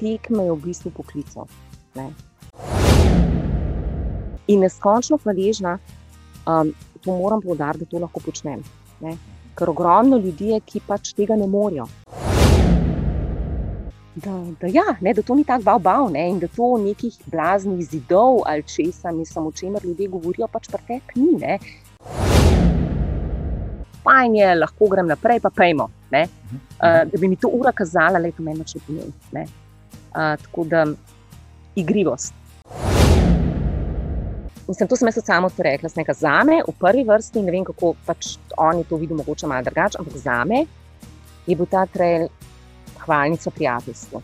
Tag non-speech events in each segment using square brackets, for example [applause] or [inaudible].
tekme je v bistvu poklical. Ne. In neskončno hvaležna, um, to moram povdariti, da to lahko počnem. Ne. Ker ogromno ljudi je, ki pač tega ne morejo. Da, da, ja, ne, da to ni tako bav, ne, in da to nekih blaznih zidov ali česa, mislim, o čemer ljudje govorijo, pač pretek ni. Ne. Fajn je, lahko grem naprej, pa pejmo. Uh, da bi mi to ura kazala, da je to meni še pomeni. Tako da igrivost. Mislim, to sem jaz samo to rekla, nekaj za me, v prvi vrsti, ne vem kako pač oni to vidijo, mogoče malo drugače, ampak za me je bil ta trail hvalnica prijateljstva.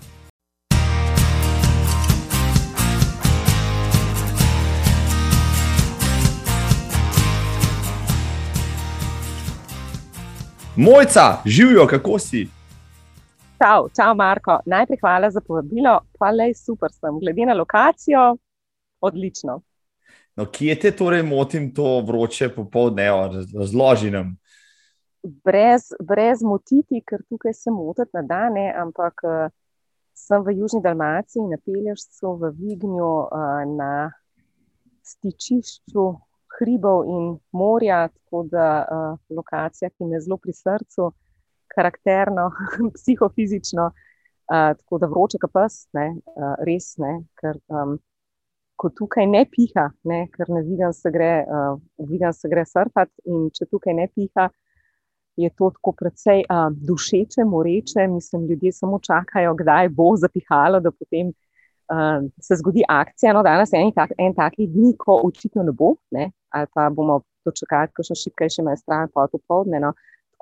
Mojca, živijo, kako si? Čau, čau, Marko. Najprej hvala za povabilo, pa le super sem. Glede na lokacijo, odlično. No, kje te torej motim to vroče popoldne, razloži nam? Brez, brez motiti, ker tukaj se motiti na dane, ampak uh, sem v Južni Dalmaciji, na Pelješcu, v Vignju, uh, na stičišču hribov in morja, tako da uh, lokacija, ki mi je zelo pri srcu, karakterno, [laughs] psihofizično, uh, tako da vroče, kot pes, ne, uh, res ne. Ker, um, ko tukaj ne piha, ne, ker na vidim se gre, uh, se gre surfati, in če tukaj ne piha, je to tako precej uh, dušeče, moreče. Mislim, ljudje samo čakajo, kdaj bo zapihalo, da potem uh, se zgodi akcija. No, danes je en, tak, en takih dni, ko očitno ne bo, ne, ali pa bomo dočekali, ko še šipkaj še imajo stran, pa popoldne. No.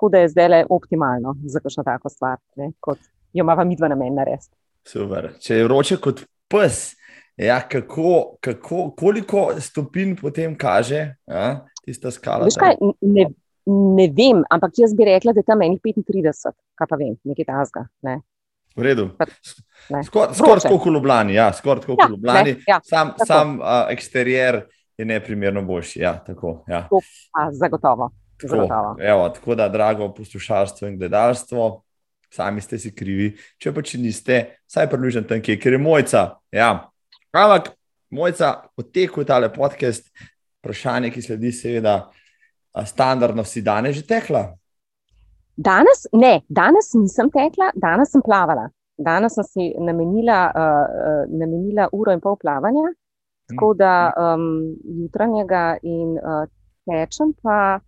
Tako da je zdaj le optimalno za kakšno tako stvar, ne, kot jo ima mi dva namen narediti. Super. Če je vroče kot pes, Ja, kako, kako, koliko stopinj potem kaže ja, tista skala? Kaj, ne, ne vem, ampak jaz bi rekla, da je tam meni 35, kaj pa vem, nekaj tasga. Ne. V redu. Skoraj skor kot v Ljubljani. Ja, skoraj kot ja, v Ljubljani. Ja, sam sam uh, eksterijer je neprimerno boljši. Ja, tako, ja. To, a, zagotovo. Tako. Evo, tako da, drago poslušalstvo in gledalstvo, sami ste si krivi. Če pa če niste, saj približno tam, kjer je mojca. Ja. Ampak, mojca, potekel je tale podcast, vprašanje, ki sledi, seveda, standardno, si danes že tekla? Danes ne, danes nisem tekla, danes sem plavala. Danes sem si namenila, uh, namenila uro in pol plavanja, tako da um, jutranjega in uh, tečem pa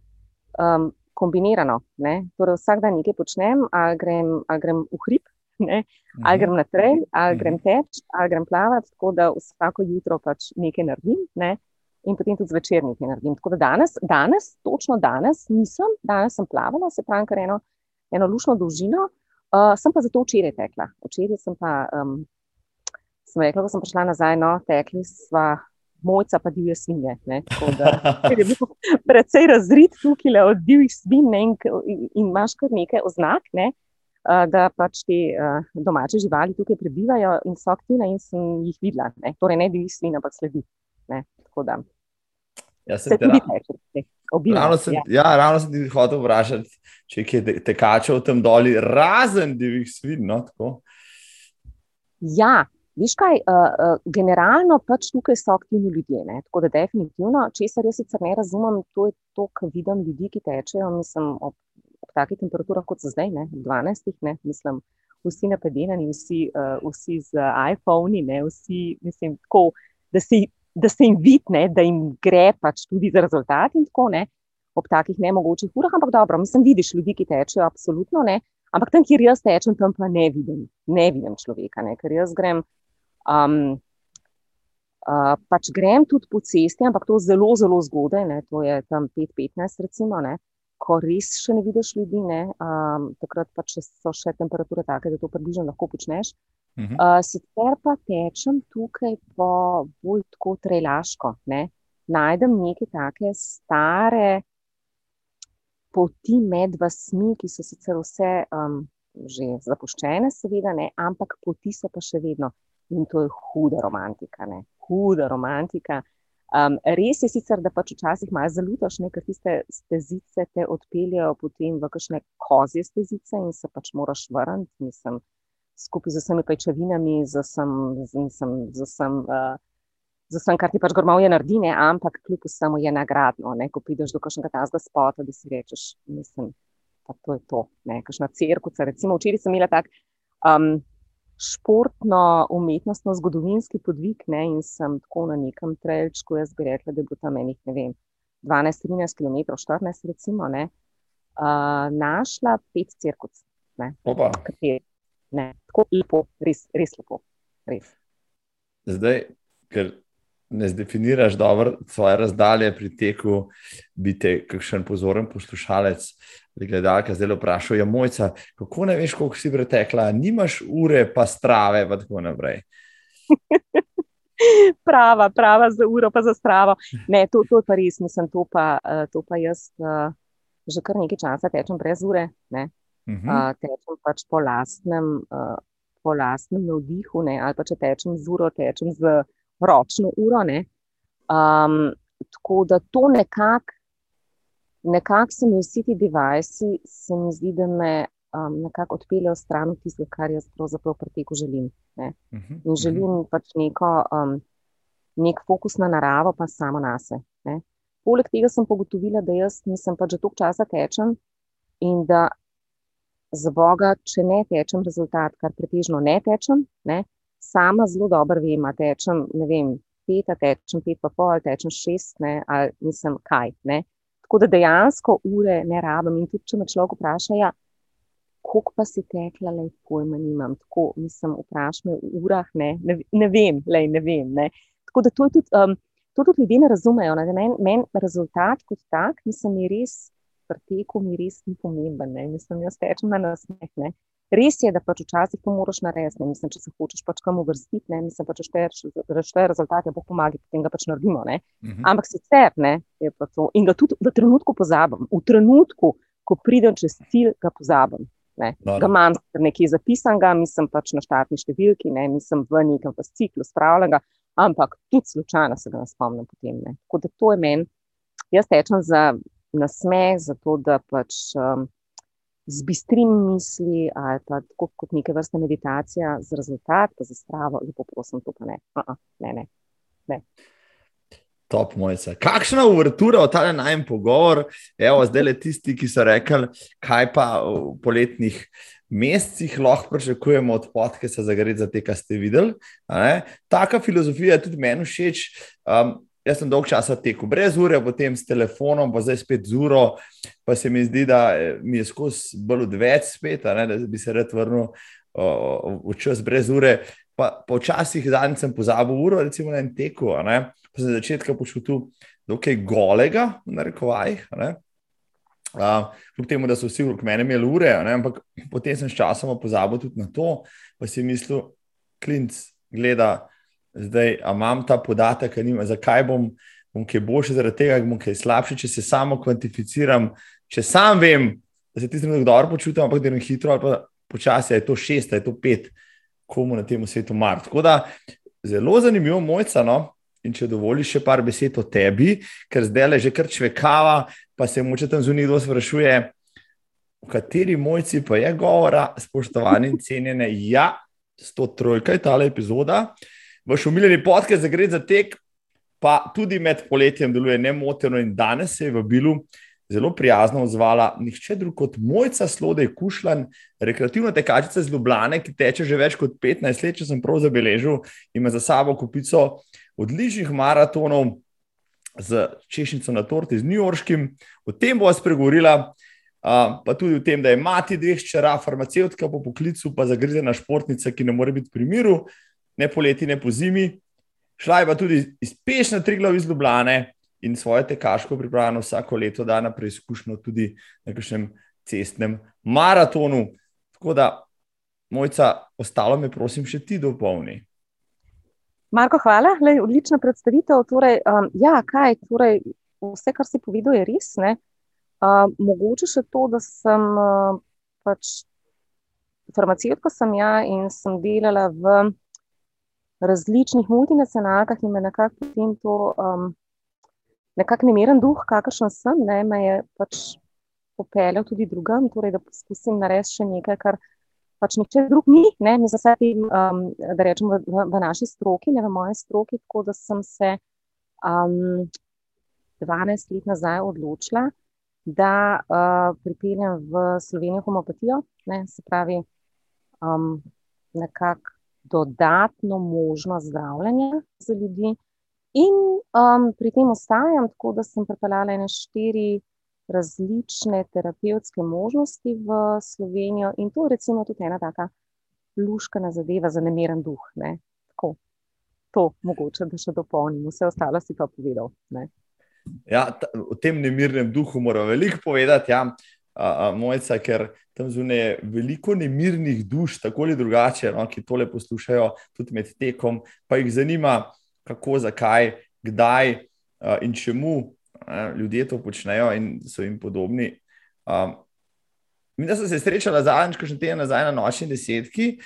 um, kombinirano. Ne? Torej, vsak dan nekaj počnem, ali grem, ali grem v hrib, Ne? Ali grem na trail, ali grem teč, ali grem plavati, tako da vsako jutro pač nekaj naredim ne? in potem tudi zvečer nekaj naredim. Tako da danes, danes, točno danes nisem, danes sem plavala, se pravi, kar eno, eno lušno dolžino, uh, sem pa zato včeraj tekla. Včeraj sem pa, um, sem rekla, da sem prišla nazaj, no, tekli sva. Mojca pa divje svinje. [laughs] Je bil precej razrit tukaj od divjih svin ne, in, in, imaš kar nekaj oznak. Ne, da pač te domače živali tukaj prebivajo in so aktivne, in sem jih videla. Ne? Torej, ne bi jih svin, ampak sledi. Ja, se tudi teče. Ravno sem, ja. Ja, ravno sem ti hotel vprašati, če je tekačev tam dolji, razen divjih svin. No, ja, viš kaj, uh, uh, generalno pač tukaj so aktivni ljudje. Ne? Tako da, definitivno, česar jaz sicer ne razumem, to je to, kar vidim ljudi, ki tečejo. Mislim, ob takih temperaturah, kot so zdaj, ne, 12, ne, mislim, vsi napedenani, vsi, uh, vsi z iPhoni, vsi, mislim, tako, da, si, da se jim vidne, da jim gre pač tudi za rezultat in tako ne, ob takih nemogočih urah, ampak dobro, mislim, vidiš ljudi, ki tečejo, absolutno ne, ampak tam, kjer jaz tečem, tam pa ne vidim, ne vidim človeka, ne, ker jaz grem. Um, Uh, pač grem tudi po cesti, ampak to zelo, zelo zgodaj, ne, to je tam 5-15, recimo. Ne, ko res še ne vidiš ljudi, ne, um, takrat pa če so še temperature take, da to približno lahko počneš. Uh, sicer pa tečem tukaj po bolj tako trelaško. Ne. Najdem neke take stare poti med vasmi, ki so sicer vse um, že zapuščene, seveda, ne, ampak poti so pa še vedno. In to je huda romantika, ne. huda romantika. Um, res je sicer, da pač včasih malo zalutaš, ker tiste stezice te odpeljejo potem v kakšne kozje stezice in se pač moraš vrniti. Mislim, skupaj z vsemi pajčevinami, z vsem, z, z, z vsem, uh, z vsem kar ti pač gormovje naredi, ne? ampak kljub vsemu je nagradno, ne? ko prideš do kakšnega tazga spota, da si rečeš, mislim, da to je to, ne, kakšna cirkusa. Recimo včeraj sem imela tak um, športno, umetnostno, zgodovinski podvig ne, in sem tako na nekem trajčku, jaz bi rekla, da je bilo tam enih, ne vem, 12-13 km, 14 recimo, ne, uh, našla pet cirkus. Ne, kateri, ne, tako lepo, res, res lepo. Res. Zdaj, ker ne zdefiniraš dobro svoje razdalje pri teku, biti kakšen pozoren poslušalec ali gledalka zdaj vprašal, ja, mojca, kako ne veš, koliko si pretekla, nimaš ure, pa strave, pa tako naprej. [laughs] prava, prava za uro, pa za stravo. Ne, to, to pa res, mislim, to pa, eh, to pa jaz uh, že kar nekaj časa tečem brez ure. Ne. Uh -huh. uh, tečem pač po lastnem, po lastnem navdihu, ne, ali pa če tečem z uro, tečem z ročno uro. Um, tako da to nekako nekako se mi vsi ti devajsi, se mi zdi, da me um, nekako odpeljejo stran od tistega, kar jaz pravzaprav pri teku želim. Ne? Mhm, In želim uh mhm. -huh. pač neko, um, nek fokus na naravo, pa samo na sebe. Poleg tega sem pogotovila, da jaz nisem pač že toliko časa tečem in da za Boga, če ne tečem rezultat, kar pretežno ne tečem, ne, sama zelo dobro vem, tečem, ne vem, pet, tečem pet, pa pol, tečem šest, ne, ali nisem kaj. Ne. Tako da dejansko ure ne rabim. In tudi, če me človek vpraša, ja, koliko pa si tekla, le pojma nimam. Tako mislim, vprašaj me v urah, ne, ne, ne vem, le ne vem. Ne. Tako da to tudi, um, to tudi ljudje ne razumejo. Ne. Men, men rezultat kot tak, mislim, je res, preteku mi res ni pomemben. Ne. Mislim, jaz tečem na nasmeh. Ne. Res je, da pač včasih to moraš narediti. Ne. Mislim, če se hočeš pač kam uvrstiti, ne. mislim, pač šteješ rezultate, bo pomagali, potem ga pač naredimo. Uh mhm. -huh. Ampak sicer ne, je pa to. In ga tudi v trenutku pozabim. V trenutku, ko pridem čez cilj, ga pozabim. Ne. Ga imam nekje zapisanega, mislim pač na štartni številki, ne. nisem v nekem ciklu spravljenega, ampak tudi slučajno se ga ne spomnim potem. Ne. Tako da to je meni, jaz tečem za nasmeh, za to, da pač. Um, zbistrim misli, ali pa tako kot neke vrste meditacija z rezultat, pa za stravo, lepo prosim, to pa ne. Uh -uh, ne, ne, ne. Top, mojca. Kakšna uvrtura v ta najem pogovor? Evo, zdaj le tisti, ki so rekli, kaj pa v poletnih mesecih lahko pričakujemo od podcasta za gre za te, kar ste videli. Taka filozofija je tudi meni všeč. Um, Jaz sem dolgo časa tekel brez ure, potem s telefonom, pa zdaj spet z uro. Pa se mi zdi, da eh, mi je skozi bolj odveč spet, ne, da bi se rad vrnil v čas brez ure. Pa včasih zadnjič sem pozabil uro, recimo na en teku, ne, pa sem začetka počutil dokaj golega, v narekovajih. Kljub temu, da so vsi v meni imeli ure, ne, ampak potem sem s časom pozabil tudi na to, pa si mislil, klinc gleda zdaj imam ta podatek, nima, zakaj bom, bom kaj boljši, zaradi tega bom kaj slabši, če se samo kvantificiram, če sam vem, da se ti zelo dobro počutim, ampak da je hitro ali pa počasi, je to šest, je to pet, komu na tem svetu mar. Tako da zelo zanimivo, mojca. No? In če dovoliš še par besed o tebi, ker zdaj le že kar čvekava, pa se mu če tam zunaj kdo sprašuje, v kateri mojci pa je govora, spoštovani in cenjene. Ja, sto trojka je ta epizoda vaš umiljeni podcast, da gre za tek, pa tudi med poletjem deluje nemoteno in danes se je v Bilu zelo prijazno odzvala nihče drug kot mojca Slodej Kušlan, rekreativna tekačica z Ljubljane, ki teče že več kot 15 let, če sem prav zabeležil, ima za sabo kupico odličnih maratonov z češnjico na torti, z New Yorkskim. O tem bo spregovorila. Pa tudi o tem, da je mati dveh čera, farmacevtka po poklicu, pa zagrizena športnica, ki ne more biti pri miru, ne poleti, ne po zimi. Šla je pa tudi iz Pešna Triglav iz Ljubljane in svoje tekaško pripravljeno vsako leto da na preizkušnjo tudi na kakšnem cestnem maratonu. Tako da, mojca, ostalo me prosim še ti dopolni. Marko, hvala, Lej, odlična predstavitev. Torej, um, ja, kaj, torej, vse, kar si povedal, je res. Uh, mogoče še to, da sem uh, pač farmacevtka, sem ja in sem delala v različnih multinacionalkah in me nekako potem to um, nekako nemeren duh, kakršen sem, ne, me je pač popeljal tudi drugam, torej da poskusim narediti še nekaj, kar pač nihče drug ni, ne, mi za sebi, um, da rečem, v, v, v naši stroki, ne v moje stroki, tako da sem se um, 12 let nazaj odločila, da uh, pripeljem v Slovenijo homopatijo, ne, se pravi, um, nekako dodatno možnost zdravljenja za ljudi. In um, pri tem ostajam, tako da sem pripeljala ene štiri različne terapevtske možnosti v Slovenijo, in to je tudi ena taka luškana zadeva za nemiren duh. Ne? Tako, to mogoče, da še dopolnim, vse ostalo si pa povedal. Ne? Ja, ta, o tem nemirnem duhu moramo veliko povedati. Ja. Mojca, ker tam zunaj je veliko nemirnih duš, tako ali drugače, no, ki tole poslušajo tudi med tekom, pa jih zanima, kako, zakaj, kdaj uh, in čemu uh, ljudje to počnejo in so jim podobni. Um, mi, sem se srečala zadnjič, ko še teden nazaj na nočni desetki,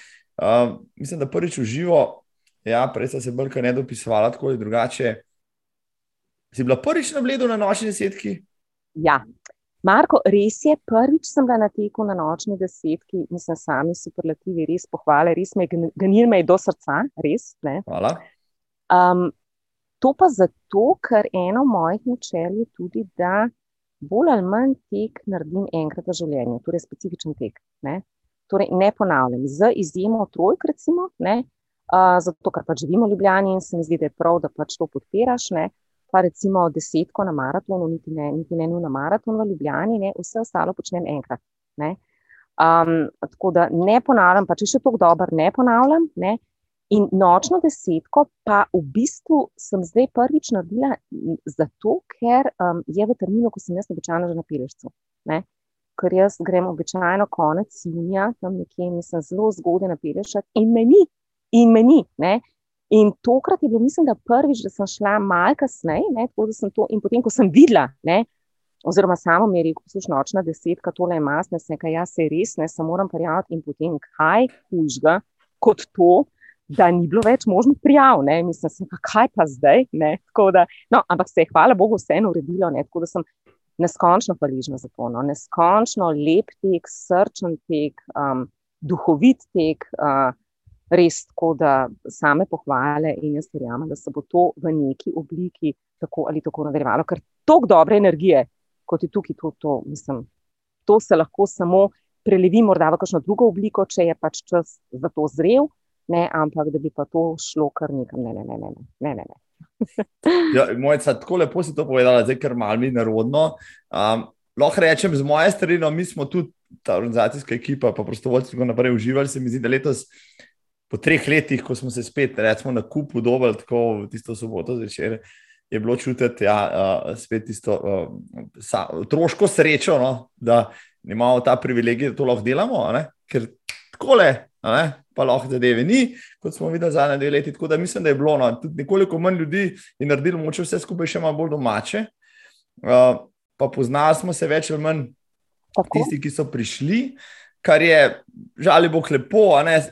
uh, mislim, da prvič v živo, ja, prej sem se brka ne dopisovala tako ali drugače. Si bila prvič na bledu na nočni desetki? Ja. Marko, res je, prvič sem bila na teku na nočni desetki, mislim, sami superlativi, res pohvale, res me gnil me do srca, res. Ne? Hvala. Um, to pa zato, ker eno mojih načel je tudi, da bolj ali manj tek naredim enkrat v življenju, torej specifičen tek. Ne? Torej, ne ponavljam, z izjemo trojk, recimo, uh, zato ker pač živimo v Ljubljani in se mi zdi, da je prav, da pač to podpiraš. Ne? Pa recimo desetko na maratonu, niti ne, niti ne na maraton v Ljubljani, ne, vse ostalo počnem enkrat. Um, tako da ne ponavljam, pa če še tako dobro ne ponavljam. Ne. In nočno desetko, pa v bistvu sem zdaj prvič naredila zato, ker um, je v terminu, ko sem jaz običajno že na Pilešcu. Ker jaz grem običajno konec junija, tam nekje, mislim, zelo zgodaj na Pilešček in meni, in meni. Ne. In tokrat je bilo, mislim, da prvič, da sem šla malo kasneje, tako da sem to. In potem, ko sem videla, ne, oziroma samo mi je rekel, poslušaj, nočna desetka, tole je masne, nekaj, jaz se res ne, se moram prijaviti. In potem, kaj hujšga kot to, da ni bilo več možnih prijav, ne, mislim, sem, kaj pa zdaj. Da, no, ampak se je, hvala Bogu, vseeno uredilo, ne, tako da sem neskončno hvaležna za to. No, neskončno lep tek, srčen tek, um, duhovit tek. Uh, res tako, da same pohvale in jaz verjamem, da se bo to v neki obliki tako ali tako nadaljevalo. Ker toliko dobre energije, kot je tukaj, to, to, mislim, to se lahko samo prelevi morda v kakšno drugo obliko, če je pač čas za to zrel, ne, ampak da bi pa to šlo kar nekam. Ne, ne, ne, ne, ne, ne. ne. [laughs] ja, Mojca, tako lepo si to povedala, zdaj ker malo mi narodno. Um, lahko rečem, z moje strani, no, mi smo tudi ta organizacijska ekipa, pa prostovoljci, ki so naprej uživali, se mi zdi, da letos po treh letih, ko smo se spet recimo, na kupu dobili, tako tisto soboto zvečer, je bilo čutiti ja, uh, spet tisto uh, otroško srečo, no, da imamo ta privilegij, da to lahko delamo, ker tako le. Pa lahko zadeve ni, kot smo videli zadnje dve leti. Tako da mislim, da je bilo no, tudi nekoliko manj ljudi in naredili moče vse skupaj še malo bolj domače. Uh, pa poznali smo se več ali manj tisti, ki so prišli. Kar je žal, bo lepo.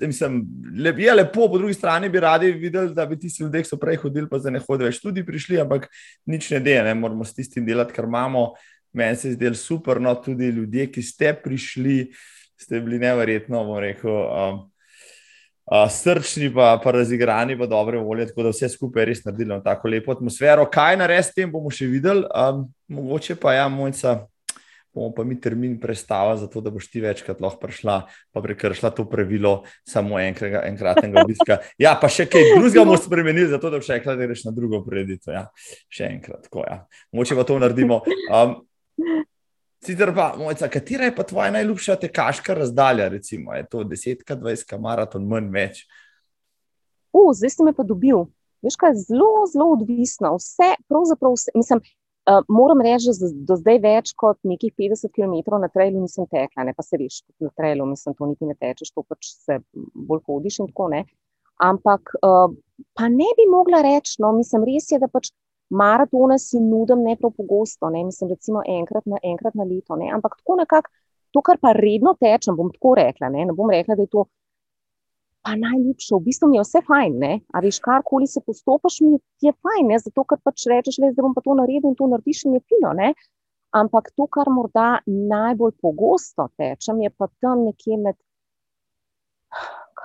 Mislim, lep, je lepo, po drugi strani bi radi videli, da bi ti ljudje, ki so prej hodili, pa zdaj ne hodijo več, tudi prišli, ampak nič ne deje, ne moramo s tistim delati, kar imamo. Meni se zdi super, no tudi ljudje, ki ste prišli, ste bili nevrjetno, bom rekel. Um, Uh, srčni, pa, pa razigrani, pa dobre volje, tako da vse skupaj res naredili tako lepo atmosfero. Kaj narediti, tem bomo še videli. Um, mogoče pa ja, mojca, bomo pa mi termin prestavili, zato da boš ti večkrat lahko prišla, pa prekršila to pravilo samo enkrat, enkratnega obiska. [laughs] Ja, pa še kaj drugega bomo spremenili, zato da boš rekla, da greš na drugo preditev. Ja. Še enkrat, tako ja. Moče pa to naredimo. Um, Sicer pa, mojca, katera je pa tvoja najljubša tekaška razdalja? Recimo, je to 10, 20, maraton, manj več? Uh, zdaj si me pa dobil. Veš, kaj je zelo, zelo odvisno. Vse, pravzaprav, vse, mislim, Uh, moram reči, da do zdaj več kot nekih 50 km na trailu nisem tekla, ne pa se veš, na trailu, mislim, to niti ne tečeš, to pač se bolj hodiš in tako ne. Ampak uh, pa ne bi mogla reči, no, mislim, res je, da pač maratone si nudim ne prav pogosto, ne, mislim, recimo enkrat na, enkrat na leto, ne, ampak tako nekako, to, kar pa redno tečem, bom tako rekla, ne, ne bom rekla, da je to pa najljubše, v bistvu mi je vse fajn. Ne? A veš, karkoli se postopiš, mi je fajn, ne? zato ker pač rečeš, da bom pa to naredil in to narediš in je fino. Ne? Ampak to, kar morda najbolj pogosto tečem, je pa tam nekje med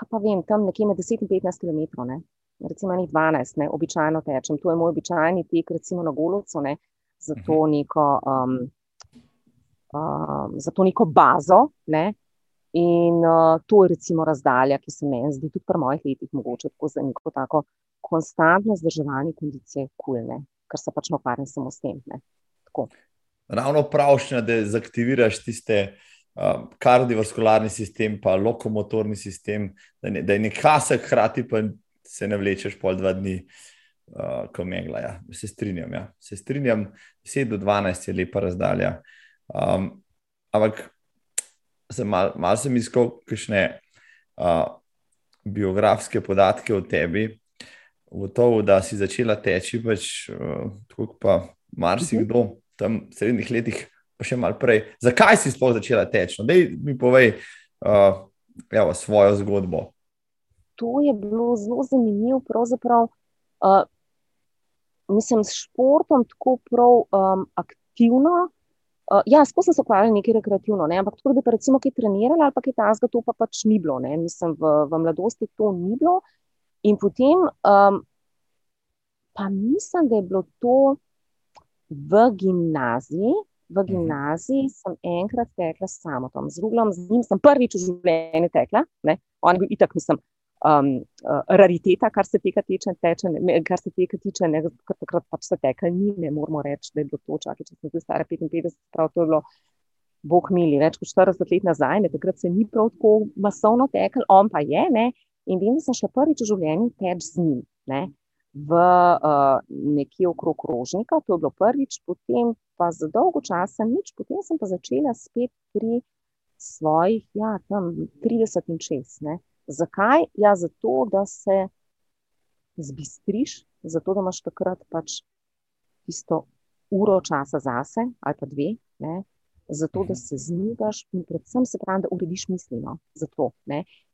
kaj pa vem, tam nekje med 10 in 15 km. Ne? Recimo, ni 12, ne, običajno tečem. To je moj običajni tek, recimo na Golocu, ne, za, to mhm. neko, um, um, za to neko bazo. Ne. In uh, to je recimo razdalja, ki se meni zdi tudi pri mojih letih mogoče tako za neko tako konstantno zdrževanje kondicije kulne, ker se pač ukvarjam samo s tem. Ravno pravšnja, da zaktiviraš tiste uh, kardiovaskularni sistem, pa lokomotorni sistem, da, ne, da je nekasek hkrati, pa se ne vlečeš pol dva dni, uh, ko megla. Ja. Se strinjam, ja. se strinjam, 10 do 12 je lepa razdalja. Um, ampak sem mal, mal sem iskal kakšne uh, biografske podatke o tebi. Gotovo, da si začela teči, pač, uh, tako pa marsikdo uh -huh. tam v srednjih letih, pa še malo prej. Zakaj si sploh začela teči? No, da mi povej uh, evo, svojo zgodbo to je bilo zelo zanimivo. Pravzaprav, uh, mislim, s športom tako prav um, aktivno. Uh, ja, sploh sem se ukvarjala nekaj rekreativno, ne? ampak tako, da bi pa recimo kaj trenirala ali pa kaj tasga, to pa pač ni bilo. Ne? Mislim, v, v mladosti to ni bilo. In potem, um, pa mislim, da je bilo to v gimnaziji. V mhm. gimnaziji sem enkrat tekla s samotom, z ruglom, z njim sem prvič v življenju tekla. Ne? On je bil itak, mislim, um, uh, rariteta, kar se tega tiče, teče, ne, kar se tega tiče, ne, ker takrat pač se teka ni, ne moramo reči, da je bilo to čakaj, če smo zdaj stare 55, prav to je bilo, bog mili, več kot 40 let nazaj, ne, takrat se ni prav tako masovno tekel, on pa je, ne, in vem, da sem še prvič v življenju teč z njim, ne, v uh, nekje okrog rožnika, to je bilo prvič, potem pa za dolgo časa nič, potem sem pa začela spet pri svojih, ja, tam 30 in 6, ne, Zakaj? Ja, zato, da se zbistriš, zato, da imaš takrat pač isto uro časa zase, ali pa dve, ne? zato, da mhm. se zmigaš in predvsem se pravi, da urediš mislino. Zato,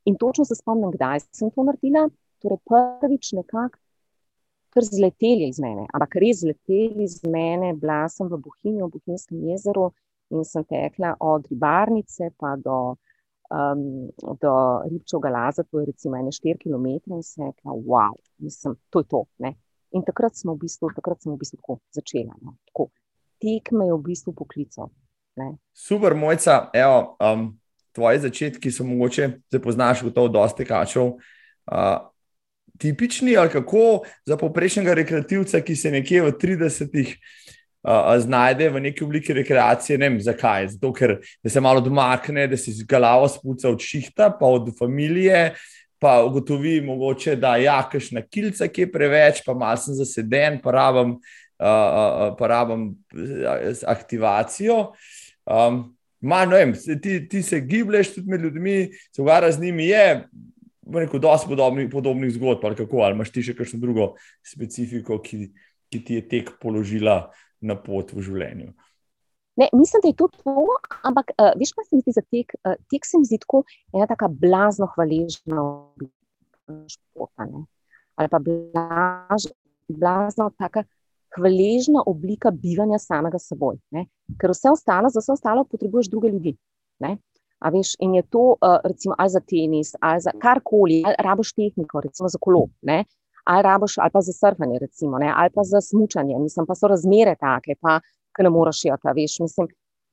in točno se spomnim, kdaj sem to naredila. Torej, prvič nekako. Ker zleteli iz mene, ampak res zleteli iz mene, bila sem v Bohinju, v Bohinjskem jezeru in sem tekla od ribarnice pa do um, do Ribčega laza, to je recimo 4 km, in se je rekla, wow, mislim, to je to. Ne? In takrat smo v bistvu, takrat smo v bistvu tako začeli. No? Tako. Tek me je v bistvu poklical. Super, mojca, evo, um, tvoje začetki so mogoče, da poznaš v to dosti kačov. Uh, tipični ali kako za poprejšnjega rekreativca, ki se nekje v 30-ih uh, znajde v neki obliki rekreacije. Ne vem, zakaj. Zato, ker se malo domakne, da se z glavo spuca od šihta, pa od familije. Pa ugotovi, mogoče, da je ja, kakšna kilca, ki je preveč, pa malo sem zaseden, pa rabim, uh, pa rabim aktivacijo. Um, ma, vem, ti, ti se giblješ tudi med ljudmi, se ugara z njimi, je neko dosti podobnih, podobnih zgodb, ali kako, ali imaš ti še kakšno drugo specifiko, ki, ki ti je tek položila na pot v življenju. Ne, mislim, da je to to, ampak uh, veš, kaj se mi zdi za tek? Uh, tek se mi zdi tako ena tako blazno hvaležna športa. Ali pa blaž, blazno tako hvaležna oblika bivanja samega seboj. Ne? Ker vse ostalo, za vse ostalo potrebuješ druge ljudi. Ne? A veš, in je to, uh, recimo, ali za tenis, ali za karkoli, ali raboš tehniko, recimo za kolo. Ne? Ali rabiš, ali pa za surfanje, recimo, ne, ali pa za smutanje, mislim, pa so razmere take, pa ki ne moreš jeti, veš. Mislim,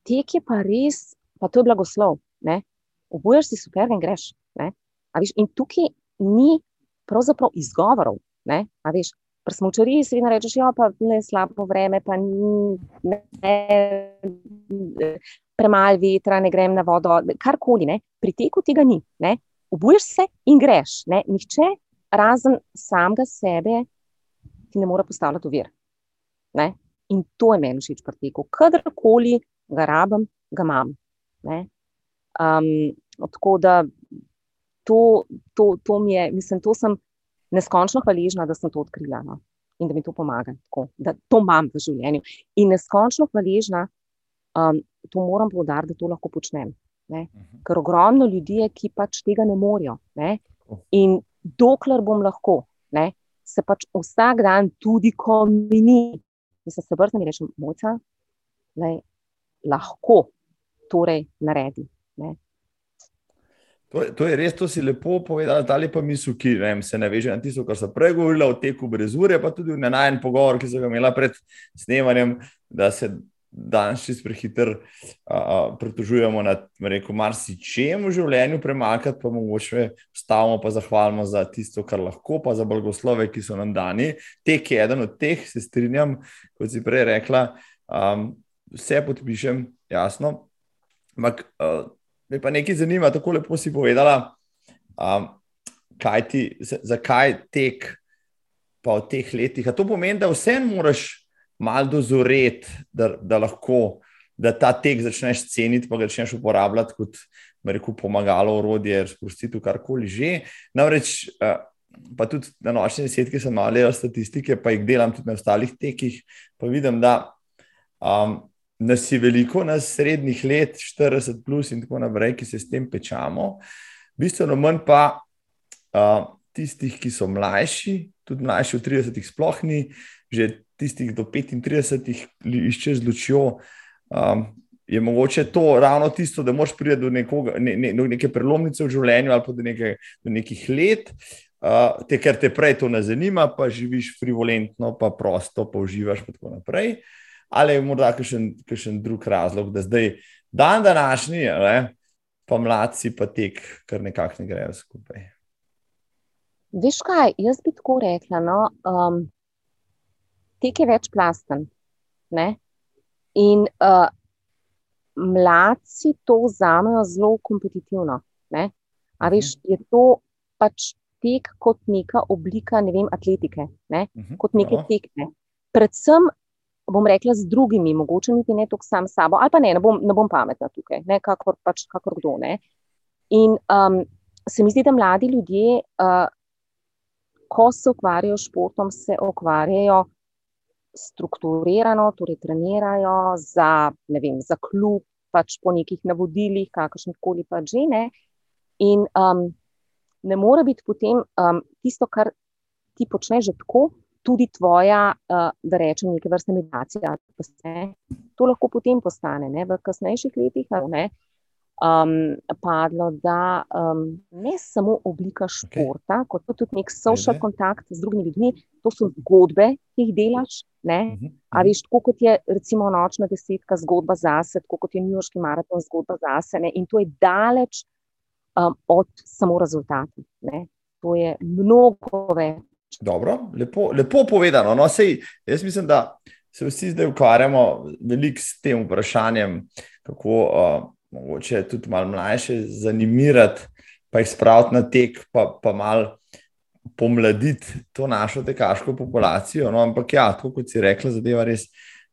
tek je pa res, pa to je blagoslov. Obuješ si super in greš. Veš, in tukaj ni pravzaprav izgovorov. Ne, veš, Pri smočariji si vedno rečeš, ja, je slabo vreme, pa ni premalo vetra, ne grem na vodo, karkoli. Pri teku tega ni. Ne. Obuješ se in greš. Ne. Nihče razen samega sebe, ti ne more postavljati uvir. In to je meni všeč pri teku. Kadarkoli ga rabim, ga imam. Um, tako da to, to, to mi je, mislim, to sem neskončno hvaležna, da sem to odkrila no? in da mi to pomaga, tako, da to imam v življenju. In neskončno hvaležna, um, to moram povdariti, da to lahko počnem. Ne? Mhm. Ker ogromno ljudi je, ki pač tega ne morejo. Ne? In dokler bom lahko, ne, se pač vsak dan, tudi ko mi ni, da se vrnem in rečem, moca, da lahko torej naredi. Ne. To, to je res, to si lepo povedal, da pa misli, ki ne vem, se naveže na tisto, kar so prej govorili o teku brez ure, pa tudi na najen pogovor, ki so ga imeli pred snemanjem, da se danes čist prehiter pritožujemo nad marsičem v življenju, premakati, pa mogoče stavimo, pa zahvalimo za tisto, kar lahko, pa za blagoslove, ki so nam dani. Tek je eden od teh, se strinjam, kot si prej rekla, um, vse podpišem, jasno. Ampak uh, me pa nekaj zanima, tako lepo si povedala, um, ti, zakaj tek pa v teh letih. A to pomeni, da vseeno moraš malo dozoreti, da, da lahko da ta tek začneš ceniti, pa ga začneš uporabljati kot rekel, pomagalo, orodje, sprostitev, karkoli že. Namreč, pa tudi na nočni desetki sem malo delal statistike, pa jih delam tudi na ostalih tekih, pa vidim, da um, nas je veliko, nas srednjih let, 40 plus in tako naprej, ki se s tem pečamo. Bistveno manj pa uh, tistih, ki so mlajši, tudi mlajši od 30, sploh ni, že tistih do 35 išče z lučjo. Um, je mogoče to ravno tisto, da moš priti do, nekoga, ne, ne, do neke prelomnice v življenju ali do, neke, do nekih let, uh, te, ker te prej to ne zanima, pa živiš frivolentno, pa prosto, pa uživaš in tako naprej. Ali je morda kakšen drug razlog, da zdaj, dan današnji, ne, pa mladci, pa tek, kar nekako ne grejo skupaj. Veš kaj, jaz bi tako rekla. No, um, tek je večplasten. Ne? In uh, mladci to vzamejo zelo kompetitivno. Ne? A veš, mhm. je to pač tek kot neka oblika ne vem, atletike, ne? Mhm. kot neke no. tekme. Predvsem bom rekla z drugimi, mogoče niti ne toliko sam s sabo, ali pa ne, ne bom, ne bom pametna tukaj, ne? kakor pač kakor kdo. Ne? In um, se mi zdi, da mladi ljudje, uh, ko se ukvarjajo s športom, se ukvarjajo strukturirano, torej trenirajo za, vem, za klub, pač po nekih navodilih, kakršnih koli pač že ne. In um, ne more biti potem um, tisto, kar ti počneš že tako, tudi tvoja, uh, da rečem, neke vrste meditacija. To lahko potem postane ne, v kasnejših letih. Ne, um, padlo, da um, ne samo oblika športa, okay. kot tudi nek social kontakt z drugimi ljudmi, to so zgodbe, ki jih delaš. Uh -huh. A mhm. veš, tako kot je recimo nočna desetka zgodba zase, tako kot je New Yorkski maraton zgodba zase. Ne? In to je daleč um, od samo rezultata. Ne? To je mnogo več. Dobro, lepo, lepo povedano. No, sej, jaz mislim, da se vsi zdaj ukvarjamo veliko s tem vprašanjem, kako uh, mogoče tudi malo mlajše zanimirati, pa jih spraviti na tek, pa, pa malo pomladiti to našo tekaško populacijo. No, ampak ja, tako kot si rekla, zadeva res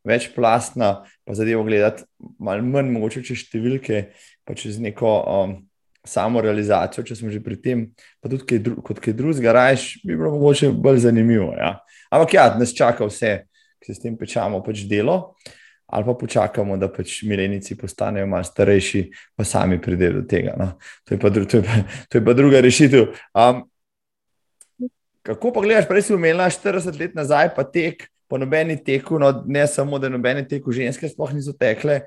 večplastna, pa zadevo gledati malo manj, mogoče čez številke, pa čez neko. Um, Samo realizacijo, če smo že pri tem, pa tudi kaj dru kot kaj drugega, rajš, bi bilo mogoče bolj zanimivo. Ja. Ampak ja, nas čaka vse, ki se s tem pečamo, pač delo. Ali pa počakamo, da pač milenici postanejo malo starejši, pa sami pridejo do tega. No. To, je pa, to, je pa, to je pa druga rešitev. Um, kako pa gledaš, prej si umela 40 let nazaj, pa tek po nobeni teku, no, ne samo da nobeni teku ženske sploh niso tekle,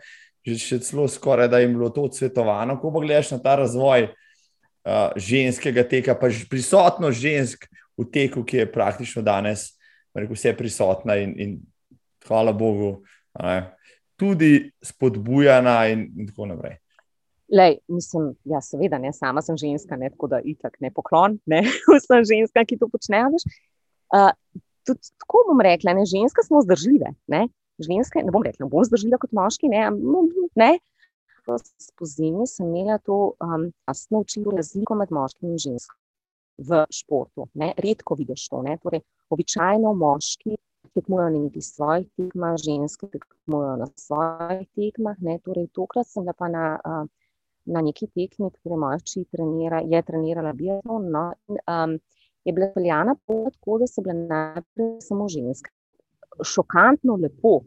že še celo skoraj da jim bilo to odsvetovano. Kako pa gledaš na ta razvoj uh, ženskega teka, pa prisotnost žensk v teku, ki je praktično danes, rekel, vse prisotna in, in hvala Bogu tudi spodbujana, in, in tako naprej. Lej, mislim, ja, seveda, ne, sama sem ženska, ne, tako da itak ne poklon, ne, [laughs] vsem ženskam, ki to počnejo. Uh, tudi tako bom rekla, ne, ženske smo zdržljive. Ne, ženske, ne bom rekla, bom zdržljiva kot moški. Ne, ne. Spozimi sem imela to um, jasno učilo razliko med moškim in ženskim v športu. Ne. Redko vidiš to. Ne. Torej, običajno moški tekmujejo na nekih svojih tekmah, ženske tekmujejo na svojih tekmah. Ne. Torej, tokrat sem pa na, na neki tekmi, kjer moja hči trenira, je trenirala biatlon. No, in, um, je bila peljana tako, da so bile najprej samo ženske. Šokantno lepo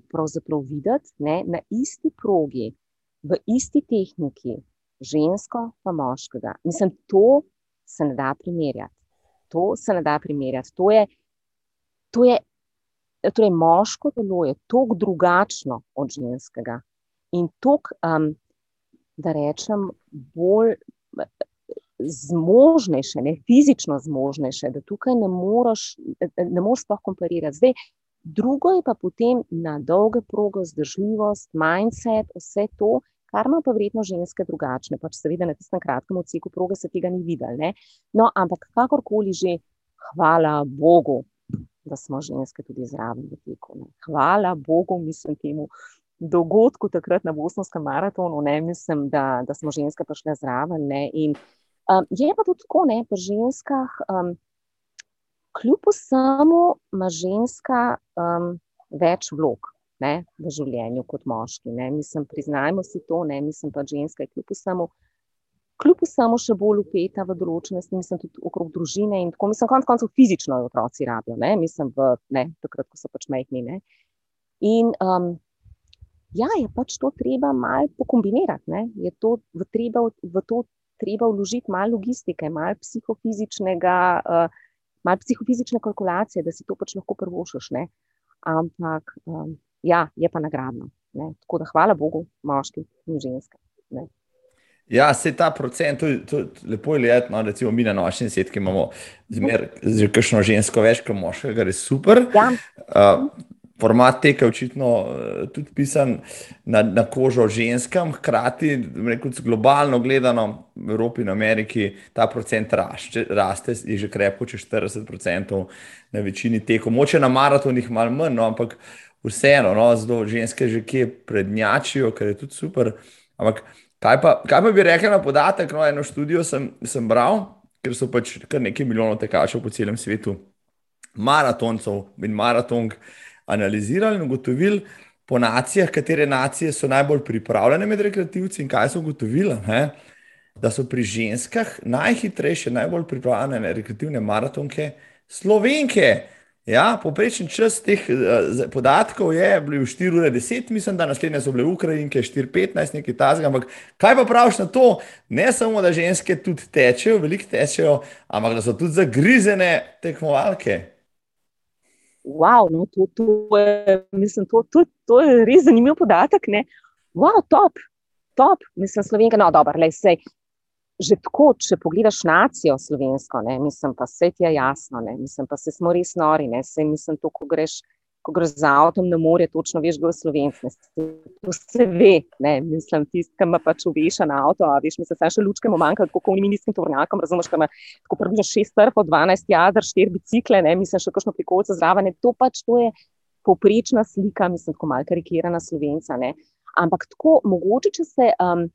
videti ne, na isti progi, v isti tehniki, žensko pa moškega. Mislim, to se ne da primerjati. To se ne da primerjati. To je, to je torej moško telo je tako drugačno od ženskega in tako, um, da rečem, bolj zmožnejše, ne, fizično zmožnejše, da tukaj ne moreš, ne moreš sploh komparirati. Zdaj, drugo je pa potem na dolge proge, zdržljivost, mindset, vse to, kar ima pa vredno ženske drugačne. Pač seveda na tistem kratkem odseku proge se tega ni videl. No, ampak kakorkoli že, hvala Bogu, da smo ženske tudi zraven v teku. Ne. Hvala Bogu, mislim temu. Dogodku takrat na Bosnovskem maratonu, ne mislim, da, da smo ženske prišle zraven. Ne, in, Um, je pa tudi tako, da pri ženskah, um, kljub vsemu, ima ženska um, več vlog ne, v življenju kot moški. Ne. Mislim, priznajmo si to, ne mislim pa, ženska je kljub vsemu. Kljub vsemu še bolj upeta v določenosti, mislim tudi okrog družine in tako, mislim, konec koncev fizično otroci rabijo, ne, mislim, v, ne, takrat, ko so pač majhni. Ne. In um, ja, je pač to treba malo pokombinirati, ne, je to v, treba v to treba vložiti malo logistike, malo psihofizičnega, uh, malo psihofizične kalkulacije, da si to pač lahko prvošiš. Ne? Ampak um, ja, je pa nagradno. Ne? Tako da hvala Bogu, moški in ženske. Ne? Ja, se ta procent, to, to, lepo je leto, no, recimo mi na nočni setki imamo zmeraj že kakšno žensko več, kot moškega, je super. Ja. Uh, format teka je očitno eh, tudi pisan na, na kožo ženskam, hkrati, rekel, globalno gledano, v Evropi in Ameriki ta procent raste, raste je že krepko čez 40% na večini tekov. Moče na maratonih malo manj, no, ampak vseeno, no, zelo ženske že kje prednjačijo, kar je tudi super. Ampak kaj pa, kaj pa bi rekel na podatek? No, eno študijo sem, sem bral, ker so pač kar nekaj milijonov tekačev po celem svetu, maratoncev in maratonk analizirali in ugotovili po nacijah, katere nacije so najbolj pripravljene med rekreativci in kaj so ugotovili. Ne? Da so pri ženskah najhitrejše, najbolj pripravljene rekreativne maratonke slovenke. Ja, Poprečen čas teh uh, podatkov je bil 4 ure 10, mislim, da naslednje so bile Ukrajinke 4-15, nekaj tasga. Ampak kaj pa praviš na to? Ne samo, da ženske tudi tečejo, veliko tečejo, ampak da so tudi zagrizene tekmovalke wow, no, to, to, je, mislim, to, to, to je res zanimiv podatek. Ne? Wow, top, top, mislim, slovenka, no, dobro, le vse. Že tako, če pogledaš nacijo slovensko, ne, mislim, pa vse ti je jasno, ne, mislim, pa se smo res nori, ne, se, mislim, to, ko greš ko greš z avtom na morje, točno veš, kdo je slovenski. To se ve, ne? mislim, tisti, ki ima pač uveša na avto, a veš, mislim, se še lučke manjka, kot oni ministrim tovrnjakom, razumeš, kam tako približno šest trfov, dvanajst jadr, štiri bicikle, ne? mislim, še kakšno prikolce zraven, to pač to je poprečna slika, mislim, tako malce karikirana slovenca, ne? ampak tako, mogoče, če se um,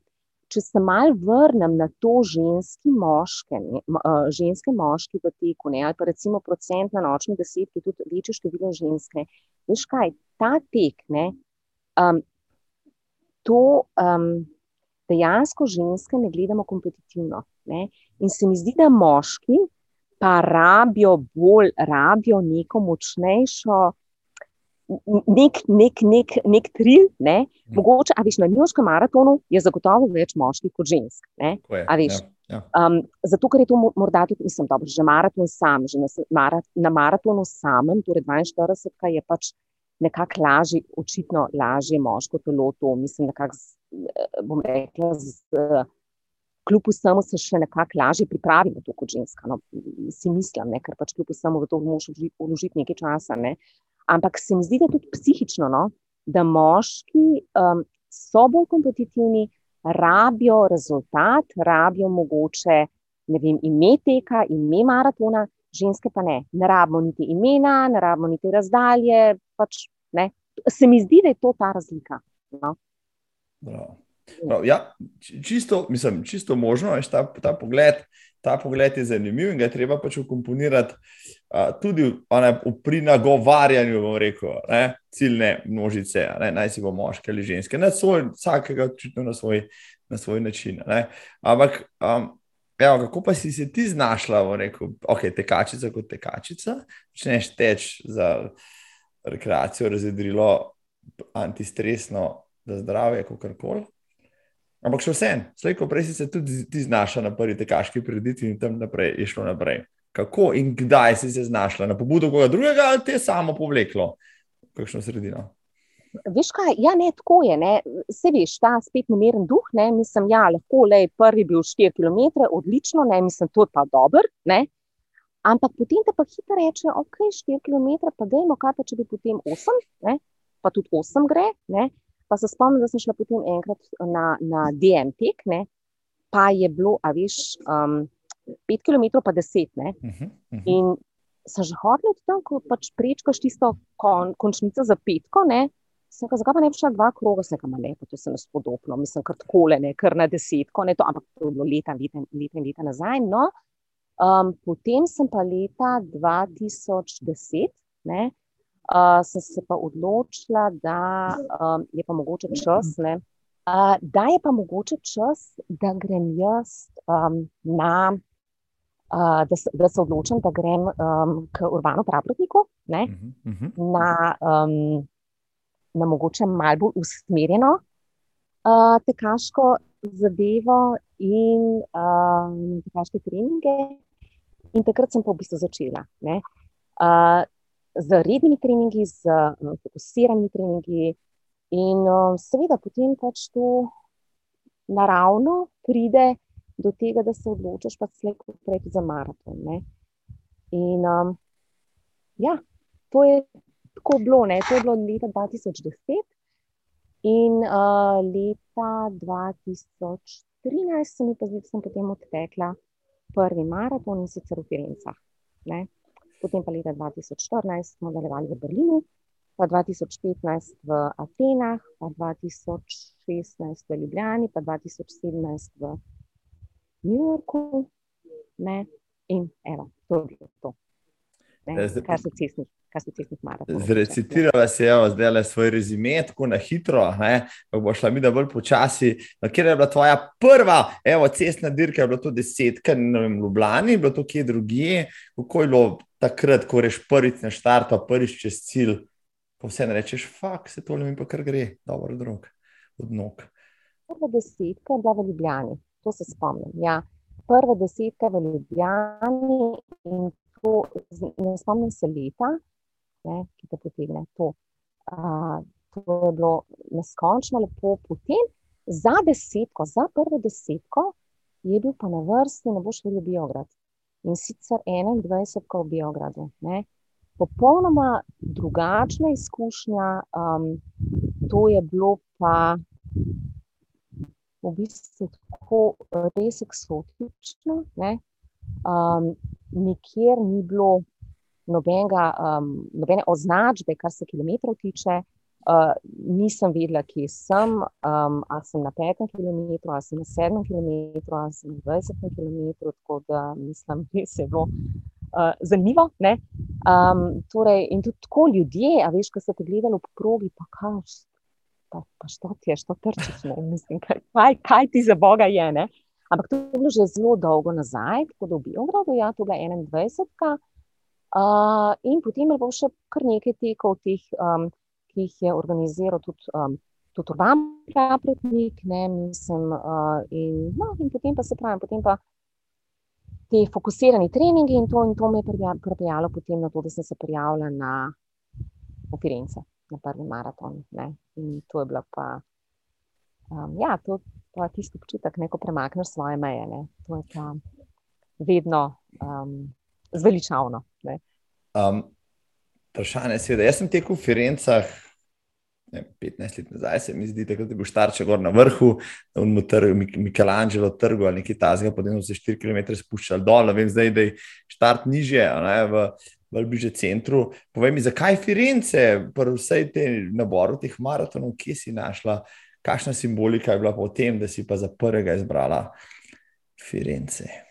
če se malo vrnem na to ženski moške, ne, ženske moški v teku, ne, ali pa recimo procent na nočni desetki, tudi večje število ženske. Veš kaj, ta tek, ne, um, to um, dejansko ženske ne gledamo kompetitivno. Ne, in se mi zdi, da moški pa rabijo bolj, rabijo neko močnejšo nek, nek, nek, nek tril. Ne? Mhm. Mogoče, a veš, na Njoškem maratonu je zagotovo več moških kot žensk. Je, veš, ja, ja. Um, zato, ker je to morda tudi, mislim, dobro, že maraton sam, že na, marat, na maratonu samem, torej 42, je pač nekako lažje, očitno lažje moško telo. To mislim, nekako, bom rekla, z, kljub vsemu se še nekako lažje pripravi na to kot ženska. No, si mislim, ne, ker pač kljub vsemu v to moraš vložiti nekaj časa. Ne. Ampak se mi zdi, da tudi psihično, no, da moški um, so bolj kompetitivni, rabijo rezultat, rabijo mogoče vem, ime teka, ime maratona, ženske pa ne. Ne rabimo niti imena, ne rabimo niti razdalje. Pač, se mi zdi, da je to ta razlika. No. Prav, ja, čisto, mislim, čisto možno je ta, ta pogled. Ta pogled je zanimiv in ga je treba pač ukomponirati uh, tudi pri nagovarjanju, bomo rekel, ne, ciljne množice, ne, naj si bo moški ali ženske, na svoj, vsakega očitno na svoj, na svoj način. Ne. Ampak, um, evo, kako pa si se ti znašla, rekel, ok, tekačica kot tekačica, začneš teč za rekreacijo, razvedrilo, antistresno, za zdravje, kako koli. Ampak še vsem, slej ko prej si se tudi ti znašla na prvi tekaški preditvi in tam naprej je šlo naprej. Kako in kdaj si se znašla? Na pobudo koga drugega ali te samo povleklo? Kakšno sredino? veš kaj, ja, ne, tako je. Ne. Se veš, ta spet nemeren duh, ne, mislim, ja, lahko le prvi bil 4 km, odlično, ne, mislim, to je pa dober. Ne. Ampak potem te pa hitro reče, ok, 4 km, pa dajmo, kaj pa če bi potem 8, ne, pa tudi 8 gre. Ne. Pa se spomnim, da sem šla potem enkrat na, na DMT, ne, pa je bilo, a veš, um, 5 km, pa 10. Uh -huh, uh -huh. In sem že hodila tam, ko pač prečkaš tisto kon, končnico za petko. Ne, Sem rekel, zakaj pa ne bi šla dva kroga, sem rekel, lepo, to se mi spodobno, mislim, kar tako le, kar na desetko, ne to, ampak to je bilo leta, leta, leta, leta nazaj. No, um, potem sem pa leta 2010, ne, uh, sem se pa odločila, da um, je pa mogoče čas, ne, uh, da je pa mogoče čas, da grem jaz um, na. Uh, da, se, da se odločim, da grem um, k urbano pravniku, uh -huh, uh -huh. na um, na mogoče malo bolj usmerjeno uh, tekaško zadevo in uh, tekaške treninge. In takrat sem pa v bistvu začela uh, z rednimi treningi, z uh, fokusiranimi treningi, in uh, seveda potem pač to naravno pride do tega, da se odločiš pa slejko prej za maraton. Ne? In um, ja, to je tako bilo. Ne? To je bilo leta 2010 in uh, leta 2013 sem jih pozneje potem odtekla prvi maraton in sicer v Firencah. Potem pa leta 2014 smo nadaljevali v Berlinu, pa 2015 v Atenah, pa 2016 v Ljubljani, pa 2017 v New Yorku. Ne? In evo, to je bilo to, ne? kar se cestnih kar se tiče maratona. Zrecitirala si je zdaj le svoj rezime, tako na hitro, pa bo šla mi da bolj počasi. Kjer je bila tvoja prva, evo, cestna dirka, je bilo to desetka, ne vem, Ljubljani, je bilo to kje drugje. Kako je bilo takrat, ko reš prvič na štart, pa prvič čez cilj, pa vse rečeš, fuk, se tole mi pa kar gre, dobro, drug, od nog. Prva desetka je bila v Ljubljani, to se spomnim. Ja. Prva desetka v Ljubljani in to, ne spomnim se leta, ne, ki te potegne. To. Uh, to je bilo neskončno lepo. Potem za desetko, za prvo desetko, je bil pa na vrsti, ne boš videl Biograd. In sicer 21, v Biogradu. Ne. Popolnoma drugačna izkušnja, um, to je bilo pa v bistvu tako res eksotično. Ne. Um, nikjer ni bilo nobenega, um, nobene označbe, kar se kilometrov tiče. Uh, nisem vedela, kje sem, um, ali sem na petem kilometru, ali sem na sedmem kilometru, ali sem na dvajsetem kilometru. Tako da mislim, da je bilo uh, zanimivo. Um, torej, in tudi tako ljudje, a veš, ko so te gledali po progi, pa kaj, pa, pa što ti je, što trčiš, ne? mislim, kaj, kaj, kaj ti za Boga je. Ne? Ampak to je bilo že zelo dolgo nazaj, tako da v Biogradu, ja, to je 21. Uh, in potem je bilo še kar nekaj tekov, teh, um, ki jih je organiziral tudi, um, tudi Urban Pravetnik, ne mislim. Uh, in, no, in potem pa se pravi, potem pa ti fokusirani treningi in to, in to me je pripeljalo potem na to, da sem se prijavila na Firence, na prvi maraton. Ne. In to je bilo pa, um, ja, to je tisti občutek, ko premakneš svoje meje. Ne. To je pa vedno. Um, zveličavno. Um, vprašanje je, da jaz sem tekel v Firencah. 15 let nazaj se mi zdi, da je bil Štarče gor na vrhu, v trgu, Michelangelo trgu ali nekaj tasga, potem so se 4 km spuščali dol, vem zdaj, da je štart nižje, ne, v bolj bliže centru. Povej mi, zakaj Firence, pri vsej tej naboru teh maratonov, kje si našla, kakšna simbolika je bila po tem, da si pa za prvega izbrala Firence?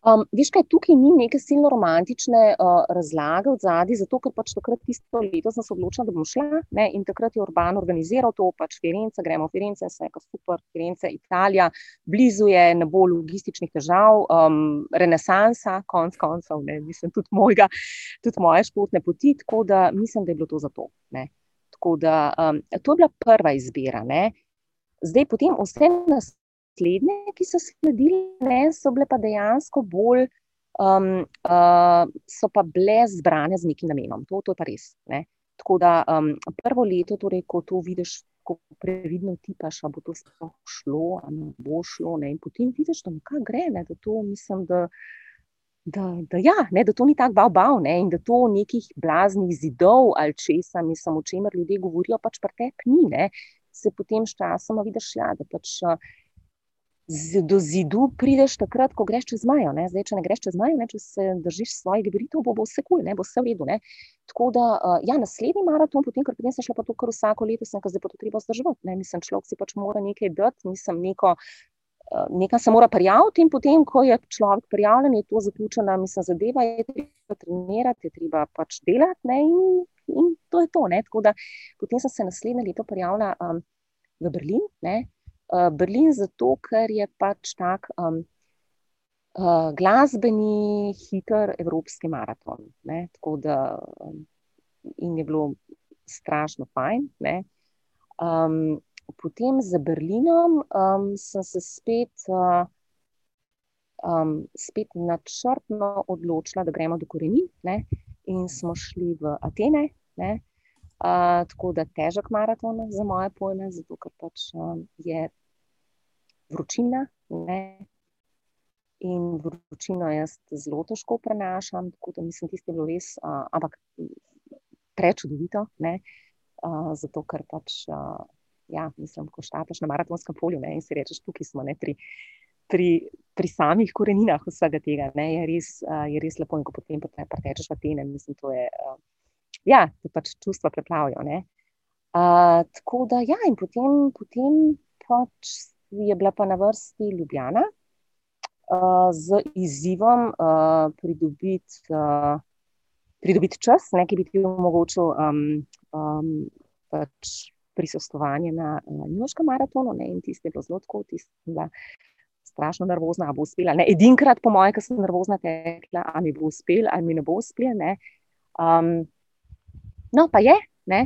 Um, Viš, kaj tukaj ni neke silno romantične uh, razlage od zadaj, zato ker pač takrat tisto leto sem se odločila, da bom šla ne, in takrat je Urban organiziral to, pač Firence, gremo v Firence, vse je super, Firence, Italija, blizu je, ne bo logističnih težav, um, renesansa, konc koncev, ne, mislim, tudi, mojega, tudi moje športne poti, tako da mislim, da je bilo to za to. Ne. Tako da um, to je bila prva izbira. Ne. Zdaj, potem vse nas naslednje, ki so sledile, ne, so bile pa dejansko bolj, um, uh, so pa bile zbrane z nekim namenom. To, to je pa res. Ne. Tako da um, prvo leto, torej, ko to vidiš, ko previdno tipaš, a bo to šlo, a ne bo šlo, ne? in potem vidiš, da nekaj gre, ne? da to mislim, da. Da, da, ja, ne, da to ni tako bav, ne, in da to nekih blaznih zidov ali česa, mislim, o čemer ljudje govorijo, pač pa te ni. Ne, se potem s časom vidiš, ja, da pač z, do zidu prideš takrat, ko greš čez majo. Ne? Zdaj, če ne greš čez majo, ne? če se držiš svojih gabaritov, bo, bo vse kul, cool, bo vse v redu. Ne? Tako da, uh, ja, naslednji maraton, potem, ker potem se šla pa to kar vsako leto, sem zdaj pa to treba zdržati. Mislim, človek si pač mora nekaj dati, nisem neko. Nekaj se mora prijaviti, in potem, ko je človek prijavljen, je to zaključena, mislim, zadeva je treba trenirati, je treba pač delati, ne, in, in to je to. Da, potem sem se naslednje leto prijavila um, v Berlin, ne, Berlin, zato ker je pač tak um, uh, glasbeni, hiter evropski maraton. Ne? Tako da um, je bilo strašno fajn. Um, potem za Berlinom um, sem se spet. Uh, Um, spet načrtno odločila, da gremo do korenin, ne, in smo šli v Atene, ne, uh, tako da težek maraton za moje pojme, zato ker pač um, je vročina. Ne? In vročino jaz zelo težko prenašam, tako da mislim, da je bilo res, uh, ampak prečudovito. Uh, zato, ker pač, uh, ja, mislim, ko štapaš na maratonskem polju ne? in si rečeš, tukaj smo ne, pri, pri, pri samih koreninah vsega tega, ne? je res, uh, je res lepo. In ko potem pretečeš v Atene, mislim, to je. Uh, ja, te pač čustva preplavijo. Uh, tako da, ja, in potem, potem pač je bila pa na vrsti Ljubljana uh, z izzivom uh, pridobiti uh, pridobit čas, ne, ki bi ti omogočil um, um, pač prisostovanje na uh, Njuškem maratonu. Ne, in tiste je bilo zelo tako, tiste je bila strašno nervozna, ali bo uspela. Ne, edinkrat, po mojem, ker sem nervozna tekla, ali mi bo uspel, ali mi ne bo uspel. Um, no, pa je. Ne,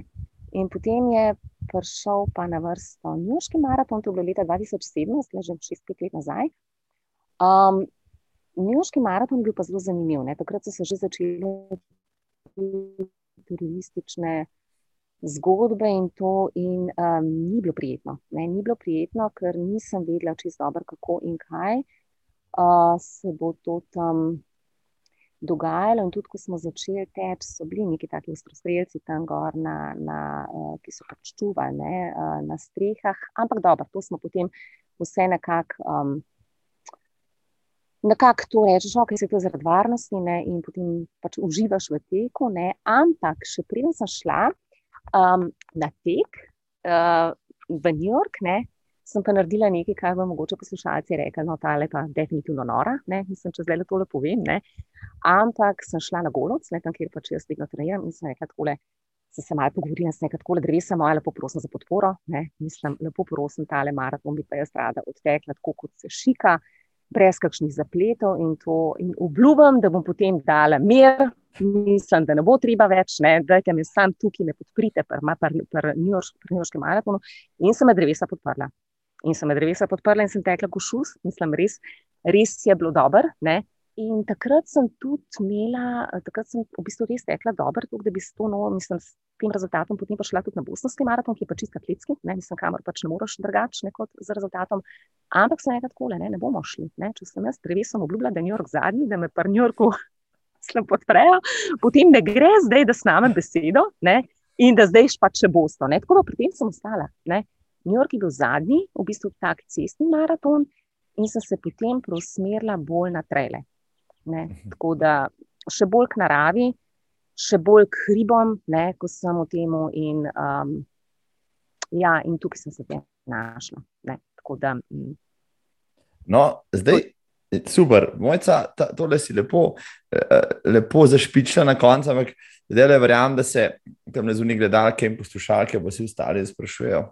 in potem je prišel pa na vrsto Njuški maraton, to je bilo leta 2017, le že šest let nazaj. Um, Njuški maraton je bil pa zelo zanimiv. Ne? Takrat so se že začele turistične zgodbe in to, in um, ni bilo prijetno. Ne? Ni bilo prijetno, ker nisem vedela čisto dobro, kako in kaj uh, se bo to tam dogajalo. In tudi, ko smo začeli teči, so bili neki taki ostrostrelci tam gor, na, na, uh, ki so pač čuvali ne, uh, na strehah. Ampak dobro, to smo potem vse nekako. Um, Nekako to rečeš, ok, se to zaradi varnosti ne, in potem pač uživaš v teku. Ne, ampak še preden sem šla um, na tek uh, v New York, ne, sem pa naredila nekaj, kar bo mogoče poslušalci rekli, no, ta je pa definitivno nora, ne, mislim, če zdaj le tole povem. Ne. Ampak sem šla na Goloc, ne, tam, kjer pač jaz vedno treniram in sem rekla takole. Se sem malo pogovorila, sem rekla, tako drevesa moja, lepo prosim za podporo. Ne? Mislim, lepo prosim, tale maraton bi pa jaz rada odtekla, tako kot se šika, brez kakšnih zapletov in to. In obljubim, da bom potem dala mir, mislim, da ne bo treba več, ne, dajte mi sam tukaj, me podprite, pri New Yorkskem maratonu. In sem drevesa podprla in sem drevesa podprla in sem tekla košus, mislim, res, res je bilo dobro. In takrat sem tudi imela, takrat sem v bistvu res tekla dobro, da bi s to novo, mislim, s tem rezultatom potem pa šla tudi na Bostonski maraton, ki je pač čisto kletski, ne, mislim, kamor pač ne moreš drugačne kot z rezultatom. Ampak sem rekla tako, ne, ne bomo šli. Ne, če sem jaz drevesom obljubila, da je New York zadnji, da me pri New Yorku [laughs] slabo podprejo, potem ne gre zdaj, da snamem besedo ne, in da zdaj pa še bosto. Ne, tako da pri tem sem ostala. Ne. New York je bil zadnji, v bistvu tak cestni maraton, in sem se potem preusmerila bolj na trele. Ne? Mhm. Tako da še bolj k naravi, še bolj k hribom, ne, ko sem v tem. In, um, ja, in tukaj sem se znašla. Da, um, no, zdaj. Super, mojca, tole si lepo, eh, lepo zašpičila na koncu, ampak zdaj le verjamem, da se tam ne zunaj gledalke in poslušalke, pa vsi ostali sprašujejo,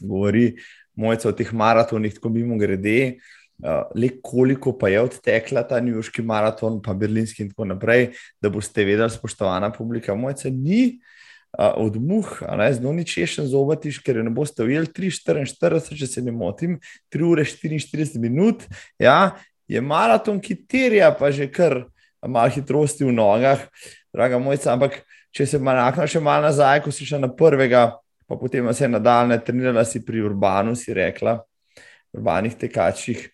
govori mojca o teh maratonih, tako mimo grede. Uh, le koliko pa je odtekla ta Newyorški maraton, pa berlinski in tako naprej, da boste vedeli, spoštovana publika, mojca ni uh, od muh, zelo ni češen zobatiš, ker ne boste ujeli 3,44, če se ne motim, 3 ure 44 minut. Ja, je maraton, ki terja pa že kar malo hitrosti v nogah. draga mojca. Ampak, če se manjkamo še malo nazaj, ko si šla na prvega, pa potem se je nadaljne trenirala si pri urbanu, si rekla, urbanih tekačih.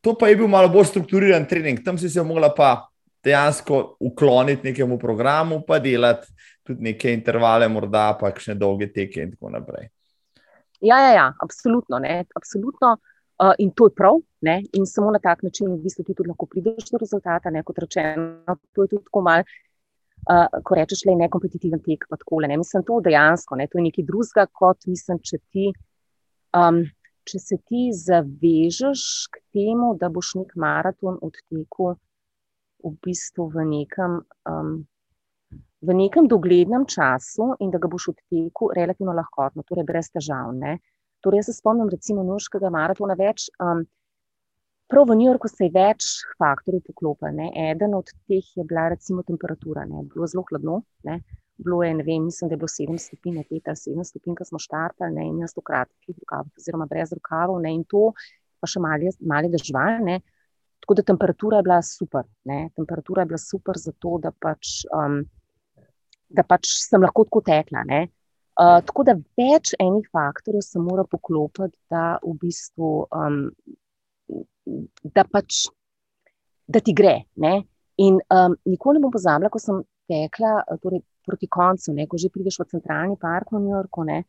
To pa je bil malo bolj strukturiran trening, tam si se mogla pa dejansko ukloniti nekemu programu, pa delati tudi neke intervale, morda pa kakšne dolge teke in tako naprej. Ja, ja, ja absolutno. absolutno. Uh, in to je prav, ne? in samo na tak način, v bistvu, ti tudi lahko prideš do rezultata. Ne? Kot rečeno, to je tudi tako malo, uh, ko rečeš, le nekompetitiven tek. Ne? Mislim, to dejansko ne? to je nekaj drugega, kot mislim, če, ti, um, če se ti zavežeš k temu, da boš nek maraton odtekel v bistvu v nekem. Um, V nekem doglednem času, in da ga boš odtekel relativno lahkotno, torej brez težav. Torej, jaz se spomnim, recimo, Norškega maratona več. Um, prav v New Yorku se je več faktorjev poklopil. Eden od teh je bila recimo temperatura. Ne. Bilo je zelo hladno, ne. bilo je, ne vem, mislim, da je bilo 7 stopinj, 5 ali 7 stopinj, ko smo štartali, ne, in jaz to kratkih rokavih, oziroma brez rokavov, ne, in to pa še mali, mali državaj. Tako da temperatura je bila super. Ne. Temperatura je bila super zato, da pač, um, da pač sem lahko tako tekla. Ne. Uh, tako da več enih faktorjev se mora poklopiti, da, v bistvu, um, da, pač, da ti gre. Ne? In um, nikoli ne bom pozabila, ko sem tekla torej proti koncu, ne? ko že prideš v centralni park v New Yorku. Ne?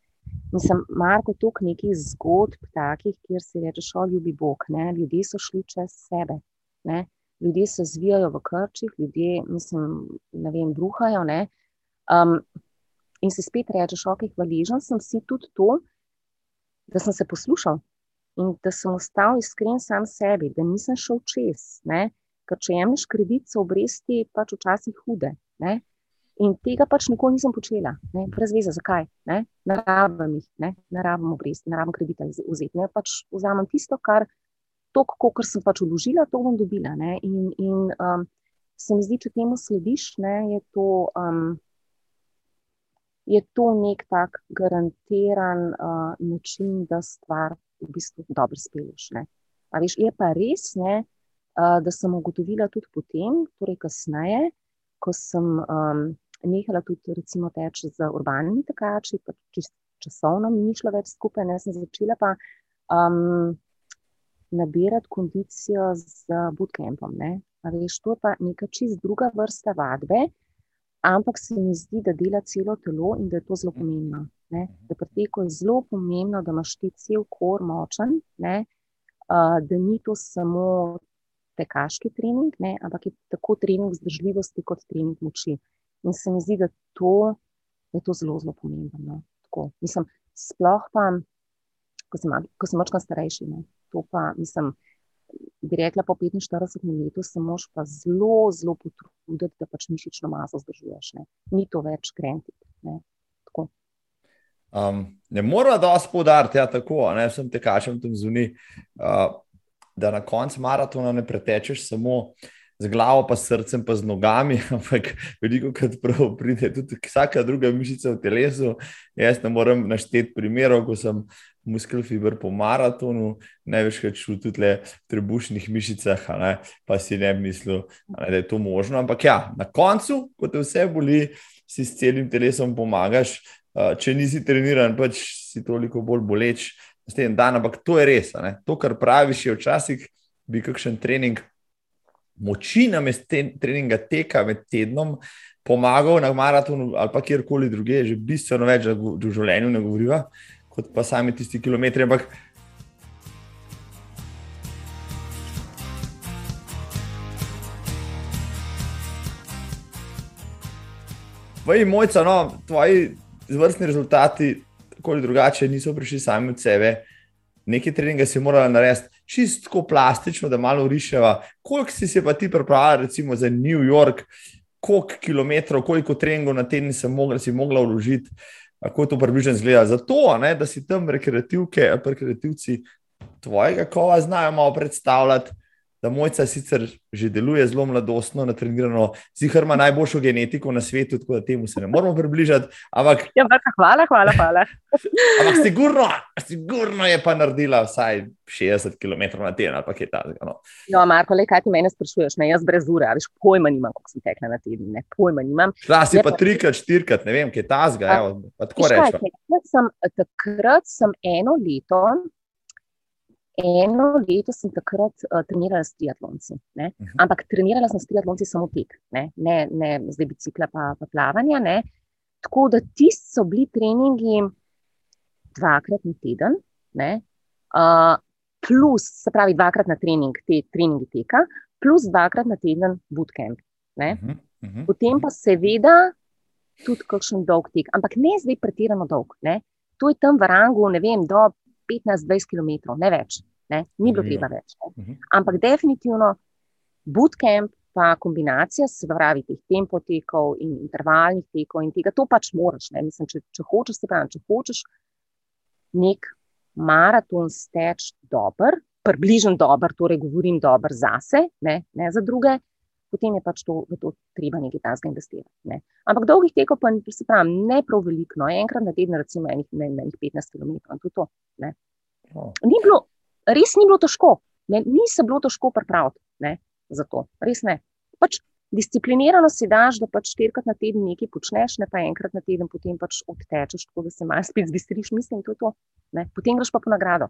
Mislim, Marko, tukaj nekaj zgodb, takih, kjer si rečeš, o ljubi Bog, ne? ljudje so šli čez sebe. Ne? Ljudje se zvijajo v krčih, ljudje, mislim, ne vem, bruhajo. Ne? Um, in si spet rečeš, ok, hvaležen sem si tudi to, da sem se poslušal in da sem ostal iskren sam sebi, da nisem šel čez. Ne? Ker če jemliš kredit, so obresti pač včasih hude. Ne? In tega pač nikoli nisem počela, ne? brez veze, zakaj. Ne, ne rabim jih, ne, ne rabim obresti, ne rabim kredita vzeti. Ne pač vzamem tisto, kar to, kar sem pač uložila, to bom dobila. Ne? In, in um, se mi zdi, če temu slediš, ne, je to. Um, je to nek tak garantiran uh, način, da stvar v bistvu dobro speleš. Veš, je pa res, ne, da sem ugotovila tudi potem, torej kasneje, ko sem um, nehala tudi recimo teči z urbanimi tekači, pa časovno ni šlo več skupaj, ne sem začela pa um, nabirati kondicijo z bootcampom. Veš, to je pa neka čist druga vrsta vadbe, Ampak se mi zdi, da dela celo telo in da je to zelo pomembno. Ne? Da pri teku je zelo pomembno, da imaš ti cel kor močen, ne? uh, da ni to samo tekaški trening, ne? ampak je tako trening vzdržljivosti kot trening moči. In se mi zdi, da, to, da je to zelo, zelo pomembno. No? Mislim, sploh pa, ko sem, ko sem močkaj starejši, ne? to pa mislim bi rekla, po 45 minutah se moš pa zelo, zelo potruditi, da pač mišično maso zdržuješ. Ne. Ni to več krenti. Um, ne mora da vas podariti, ja, tako, ne sem tekačem tam zunaj, uh, da na koncu maratona ne pretečeš samo z glavo, pa s srcem, pa z nogami, [laughs] ampak veliko krat pride tudi vsaka druga mišica v telesu. Jaz ne morem našteti primerov, ko sem muskelfiber po maratonu, največkrat čutil tudi v trebušnih mišicah, ne, pa si ne mislil, ne, da je to možno. Ampak ja, na koncu, ko te vse boli, si s celim telesom pomagaš. Uh, če nisi treniran, pač si toliko bolj boleč na ten dan. Ampak to je res. To, kar praviš, je včasih bi kakšen trening moči na mestu treninga teka med tednom. Pomagal na maratonu ali pa kjerkoli drugje, že bistveno več, v življenju ne govoriva, kot pa sami tisti kilometri. Ampak Tvoji mojci, no, tvoji zvrstni rezultati, tako ali drugače, niso prišli sami od sebe. Nekaj treninga si morala narediti čisto plastično, da malo riševa. Koliko si se pa ti pripravljala, recimo za New York, koliko kilometrov, koliko treningov na teden si mogla, si mogla vložiti kako to približno izgleda. Zato, ne, da si tam rekreativke, rekreativci tvojega kova znajo malo predstavljati, da mojca sicer že deluje zelo mladostno, natrenirano, zihar ima najboljšo genetiko na svetu, tako da temu se ne moramo približati. Ampak, ja, hvala, hvala. hvala. [laughs] ampak sigurno, sigurno je pa naredila vsaj 60 km na teden ali kaj takega. No. no, Marko, le kaj ti mene sprašuješ, ne? jaz brez ure, veš, pojma nimam, kako sem tekla na teden, ne pojma nimam. Šla si pa trikrat, štirikrat, ne vem, kaj je ta zga, tako rečem. Takrat sem eno leto eno leto sem takrat uh, trenirala s triatlonci. Uh mhm. -huh. Ampak trenirala sem s triatlonci samo tek, ne, ne, ne zdaj bicikla, pa, pa plavanja. Ne. Tako da ti so bili treningi dvakrat na teden, ne, uh, plus, se pravi, dvakrat na trening, te treningi teka, plus dvakrat na teden bootcamp. Uh -huh. Uh -huh. Potem pa seveda tudi kakšen dolg tek, ampak ne zdaj pretirano dolg. Ne. To je tam v rangu, ne vem, do 15-20 km, ne več, ne? ni bilo treba več. Ne? Mhm. Ampak definitivno bootcamp, pa kombinacija, se pravi, teh tempotekov in intervalnih tekov in tega, to pač moraš. Mislim, če, če hočeš, se pravi, če hočeš nek maraton steči dober, približno dober, torej govorim dober zase, ne, ne za druge. Potem je pač to, v to treba nekaj tasga investirati. Ne. Ampak dolgih tekov pa se pravi, ne prav veliko, no, enkrat na teden, recimo, enih, ne, ne, 15 km. To je to. Oh. Ni bilo, res ni bilo težko, ne, ni se bilo težko pripraviti ne, za to. Res ne. Pač disciplinirano si daš, da pač štirikrat na teden nekaj počneš, ne pa enkrat na teden, potem pač odtečeš, tako da se malo spet zbistriš, mislim, to je to. Ne. Potem greš pa po nagrado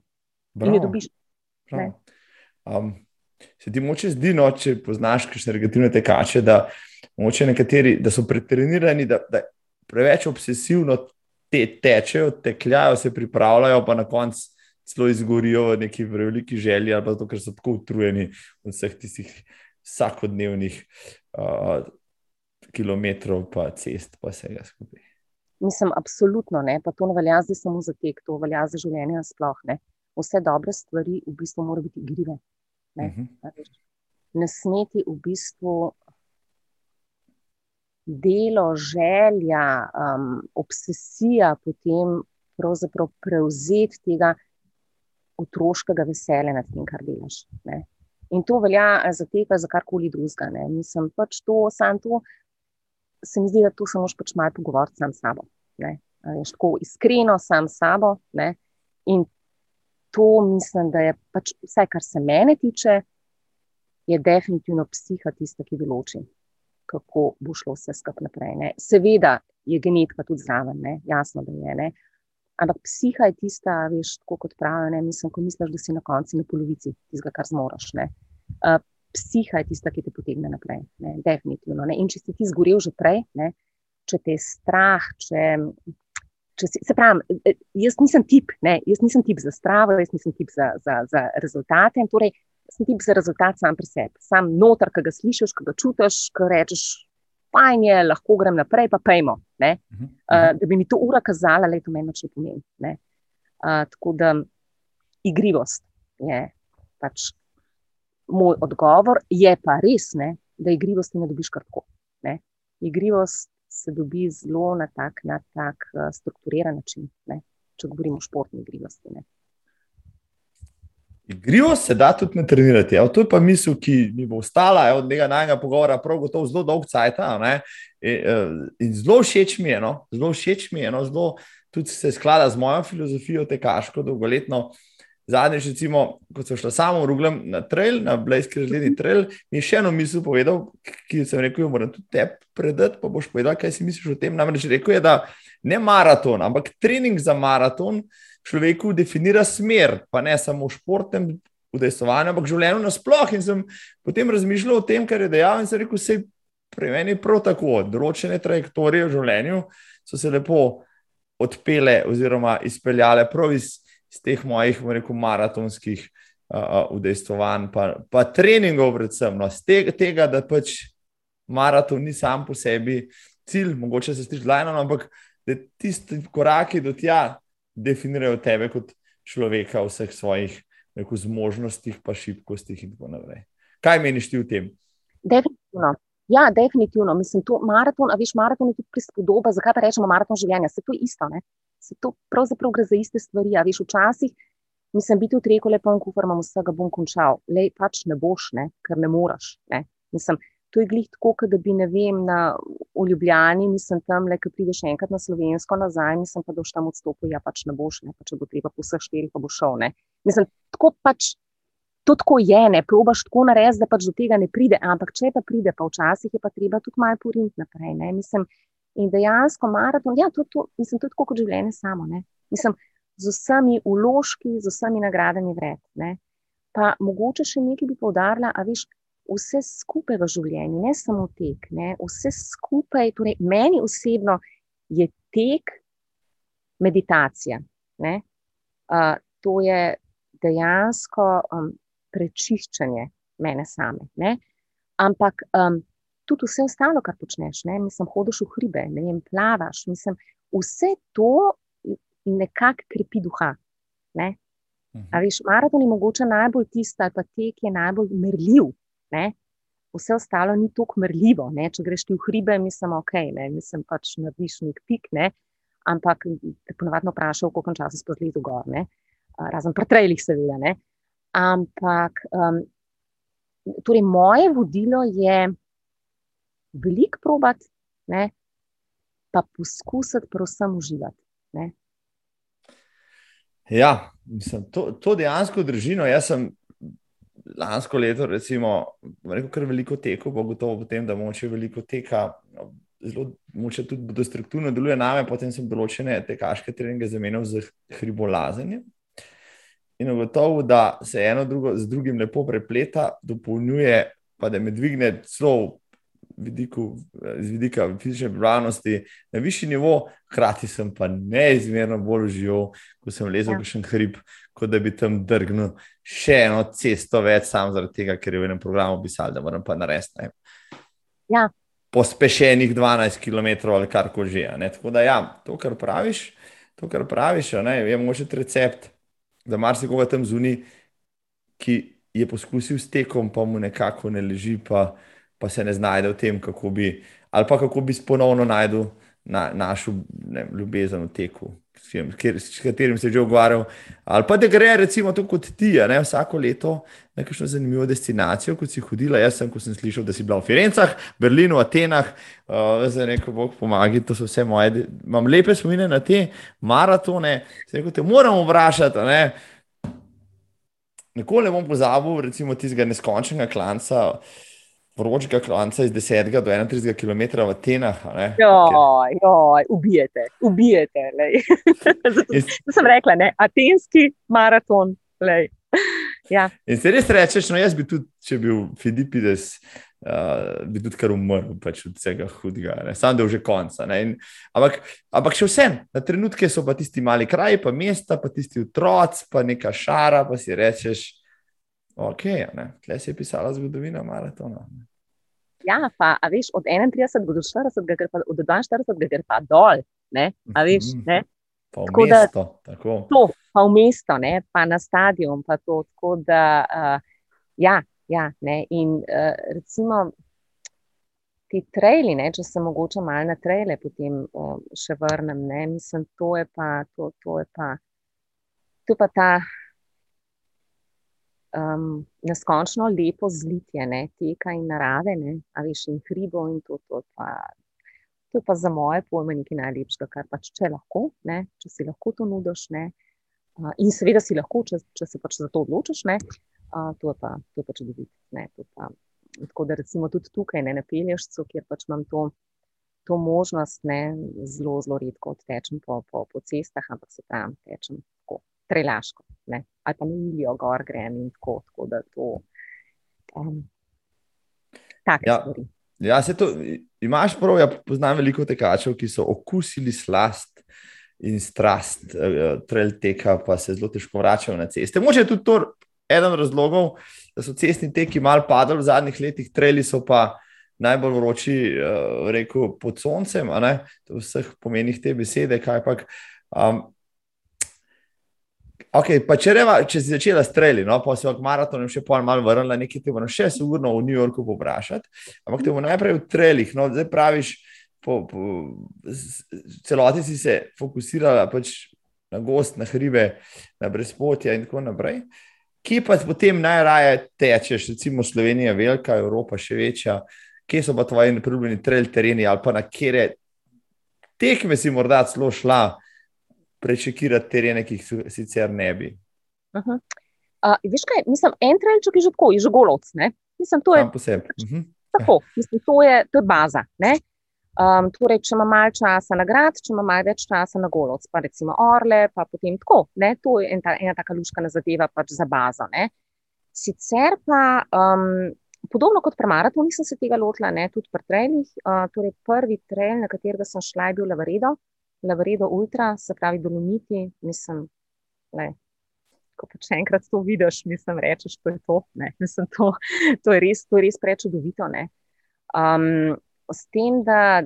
Bravo. in jo dobiš. Um, se ti moče zdi, no, če poznaš kakšne negativne tekače, da, nekateri, da so pretrenirani, da, da preveč obsesivno te tečejo, tekljajo, se pripravljajo, pa na koncu celo izgorijo v neki veliki želji, ali pa zato, ker so tako utrujeni od vseh tistih vsakodnevnih uh, kilometrov, pa cest, pa vsega skupaj. Mislim, absolutno ne, pa to ne velja zdaj samo za tek, to velja za življenje sploh. Ne. Vse dobre stvari v bistvu morajo biti igrive. Ne, uh mhm. -huh. ne smeti v bistvu delo, želja, um, obsesija potem pravzaprav prevzeti tega otroškega veselja nad tem, kar delaš. Ne. In to velja za tega, za karkoli drugega. Mislim, pač to, sam to, se mi zdi, da to se moš pač malo pogovoriti sam s sabo. Veš, tako iskreno sam s sabo. Ne. In to mislim, da je pač vse, kar se mene tiče, je definitivno psiha tista, ki določi, kako bo šlo vse skupaj naprej. Ne. Seveda je genetika tudi zraven, ne. jasno, da je. Ne. Ampak psiha je tista, veš, tako kot pravijo, ne mislim, ko misliš, da si na koncu na polovici tistega, kar zmoraš. Uh, psiha je tista, ki te potegne naprej, ne? definitivno. Ne? In če si ti zgorel že prej, ne? če te je strah, če si, se pravi, e, jaz nisem tip, ne? jaz nisem tip za stravo, jaz nisem tip za, za, za rezultate. Torej, sem tip za rezultat sam pri sebi, sam noter, ki ga slišiš, ki ga čutiš, ki rečeš, fajn je, lahko grem naprej, pa pejmo. Uh -huh. uh, da bi mi to ura kazala, je to meni več ne pomeni. Uh, tako da igrivost je pač moj odgovor, je pa res, ne, da igrivosti ne dobiš kar tako. Ne? Igrivost se dobi zelo na tak, na tak uh, strukturiran način, ne? če govorimo o športni igrivosti. Ne? Igrivo se da tudi ne trenirati. Evo, to je pa misel, ki mi bo ostala evo, od tega najmanjega pogovora, prav gotovo zelo dolg cajt. In, e, in zelo všeč mi je, no? zelo všeč mi je, no? zelo tudi se sklada z mojo filozofijo, te kaško, dolgoletno. Zadnjič, recimo, ko sem šla samo v Ruglem na trail, na Blejski razgledni trail, mi je še eno misel povedal, ki sem rekel, moram tudi te predati, pa boš povedal, kaj si misliš o tem. Namreč rekel je, da ne maraton, ampak trening za maraton človeku definira smer, pa ne samo v športnem udejstvovanju, ampak življenju nasplošno. In sem potem razmišljal o tem, kar je dejal, in se rekel, vse pri meni je prav tako. Določene trajektorije v življenju so se lepo odpele oziroma izpeljale prav iz, iz teh mojih, rekel, maratonskih udejstvovanj, pa, pa treningov, predvsem no, tega, tega, da pač maraton ni sam po sebi cilj, mogoče se stiš lajno, ampak da tisti koraki do tja definirajo tebe kot človeka v vseh svojih rekel, zmožnostih, pa šibkostih in tako naprej. Kaj meniš ti o tem? Definitivno. Ja, definitivno. Mislim, to maraton, a veš, maraton je tudi prispodoba, zakaj pa rečemo maraton življenja. Se to je isto, ne? Se to pravzaprav gre za iste stvari. A veš, včasih Mislim, biti v treku, lepo, kufr imam vsega, bom končal. Le pač ne boš, ne, ker ne moreš. Ne. Mislim, to je glih tako, da bi, ne vem, na, v Ljubljani, nisem tam, le, ki prideš enkrat na slovensko nazaj, nisem pa doš tam odstopil, ja pač ne boš, ne, pa če bo treba po vseh štirih, pa bo šel. Ne. Mislim, tako pač. To tako je, ne probaš tako narediti, da pač do tega ne pride, ampak če pa pride, pa včasih je pa treba tudi malo poriniti naprej. Ne? Mislim, in dejansko maraton, ja, to, to, mislim, tako kot življenje samo. Ne? Mislim, z vsemi uložki, z vsemi nagradami vred. Ne? Pa mogoče še nekaj bi povdarila, a veš, vse skupaj v življenju, ne samo tek, ne, vse skupaj, torej meni osebno je tek meditacija. Uh, to je dejansko um, prečiščanje mene same. Ne. Ampak um, tudi vse ostalo, kar počneš, ne, mislim, hodiš v hribe, ne vem, plavaš, mislim, vse to nekako krepi duha. Ne. Mhm. A veš, maraton je mogoče najbolj tisto, ali pa tek je najbolj merljiv. Ne? Vse ostalo ni tako mrljivo. Ne? Če greš ti v hribe, mislim, ok, ne? mislim pač narediš nek pik, ne? ampak te ponovadi vprašajo, koliko časa si pozlezel gor, ne? razen pri trajlih, seveda. Ne? Ampak um, torej moje vodilo je veliko probat, ne? pa poskusiti, prosim, uživati. Ja, mislim, to, to dejansko drži. No, jaz sem lansko leto, recimo, rekel, kar veliko teko, bo gotovo potem, da moče veliko teka. Zelo moče tudi destruktivno deluje name, potem sem določene tekaške treninge zamenjal z hribolazenjem. In ugotovil, da se eno drugo z drugim lepo prepleta, dopolnjuje, pa da me dvigne celo vidiku, z vidika fizične pripravljenosti na višji nivo, hkrati sem pa neizmerno bolj užival, ko sem lezel v ja. še en hrib, kot da bi tam drgnil še eno cesto več, samo zaradi tega, ker je v enem programu pisal, da moram pa narediti. Ja. Pospešenih 12 km ali kar koli že. Tako da, ja, to, kar praviš, to, kar praviš ne, je mogoče recept, da marsikoga tam zunaj, ki je poskusil s tekom, pa mu nekako ne leži, pa pa se ne znajde v tem, kako bi, ali pa kako bi ponovno najdel na, našo ne, ljubezen v teku, s katerim se je že ogovarjal. Ali pa da gre, recimo, tako kot ti, ne, vsako leto na kakšno zanimivo destinacijo, kot si hodila. Jaz sem, ko sem slišal, da si bila v Firencah, Berlinu, Atenah, uh, za neko bog pomagi, to so vse moje. Imam lepe spomine na te maratone, se rekel, te moram vprašati. Ne. Nikoli ne bom pozabil, recimo, tistega neskončnega klanca. Uh, vročega klanca iz 10 do 31 km v Atenah. Joj, joj, ubijete, ubijete. [laughs] Zato in... sem rekla, ne, atenski maraton. Ja. In se res rečeš, no, jaz bi tudi, če bi bil Filipides, uh, bi tudi kar umrl pač od vsega hudega, sam da je že konc. Ampak, ampak še vsem, na trenutke so pa tisti mali kraji, pa mesta, pa tisti otroci, pa neka šara, pa si rečeš. Ok, tle si je pisala zgodovina maratona. Ja, pa veš, od 31 do 40, gre pa, od 42 gre pa dol. Ne? A veš, mhm. ne? Pa v mesto. Da, to, pa v mesto, ne? pa na stadion. Pa to, tako da, uh, ja, ja, ne. In uh, recimo ti trajli, če se mogoče malo na trajle potem uh, še vrnem, ne? mislim, to je pa, to, to je pa, to je pa ta um, neskončno lepo zlitje ne, teka in narave, ne, a veš, in hribo in to. to, pa, to je pa za moje pojme nekaj najlepšega, kar pač če lahko, ne, če si lahko to nudiš. Ne, uh, in seveda si lahko, če, če se pač za to odločiš, ne, uh, to je pa, pa čudovito. Tako da recimo tudi tukaj ne napelješ, kjer pač imam to. To možnost ne, zelo, zelo redko odtečem po, po, po cestah, ampak se tam tečem tako, trelaško ne? ali pa milijo gor grem in tako, tako da to. Um, ja. Ja, se to imaš prav, ja poznam veliko tekačev, ki so okusili slast in strast, uh, trail teka, pa se zelo težko vračajo na ceste. Moče je tudi to eden razlogov, da so cestni teki malo padali v zadnjih letih, traili so pa najbolj vroči, uh, rekel, pod soncem, v vseh pomenih te besede, kaj pa. Um, Okay, če, reva, če si začela streljati, no, pa si v maratonu še pol malo vrnila, nekaj te bomo še sigurno v New Yorku poprašati. Ampak te bomo najprej v treljih. No, zdaj praviš, po, po, celoti si se fokusirala pač na gost, na hribe, na brezpotje in tako naprej. Kje pa potem najraje tečeš, recimo Slovenija, velika, Evropa še večja, kje so pa tvoji priljubljeni trail tereni ali pa na kere tekme si morda celo šla prečekirati terene, ki jih sicer ne bi. Uh -huh. uh, veš kaj, mislim, en trailček je že tako, je že golovc, ne? Mislim, to je. Posebej. Uh -huh. Tako, mislim, to je, to je baza, ne? Um, torej, če ima malo časa na grad, če ima malo več časa na golovc, pa recimo orle, pa potem tako. Ne? To je ena, ena taka luškana zadeva pač za bazo. Ne? Sicer pa, um, podobno kot pri maratonu, nisem se tega lotila, ne? tudi pri trejnih. Uh, torej, prvi trej, na katerega sem šla, je bil Lavaredo, Lavaredo Ultra, se pravi Dolomiti. Mislim, le, ko pa če enkrat to vidiš, mislim, rečeš, to je to. Mislim, to, to je res, res prečudovito. Um, s tem, da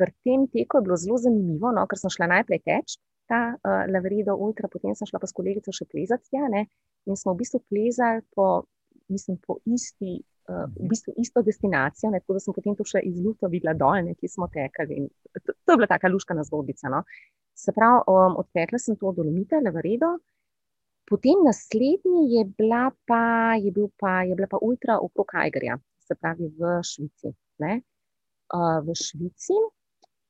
pri tem teku je bilo zelo zanimivo, no, ker sem šla najprej teč ta uh, Laverido Ultra, potem sem šla pa s kolegico še plezati tja ne, in smo v bistvu plezali po, mislim, po isti, v bistvu isto destinacijo, ne, tako da sem potem to še iz Luto videla dol, ne, ki smo tekali. To, to je bila taka luškana zgodbica. No. Se pravi, um, odtekla sem to dolomite, Laverido. Potem naslednji je bila pa, je bil pa, je bila pa ultra okrog Ajgerja, se pravi v Švici. Ne v Švici,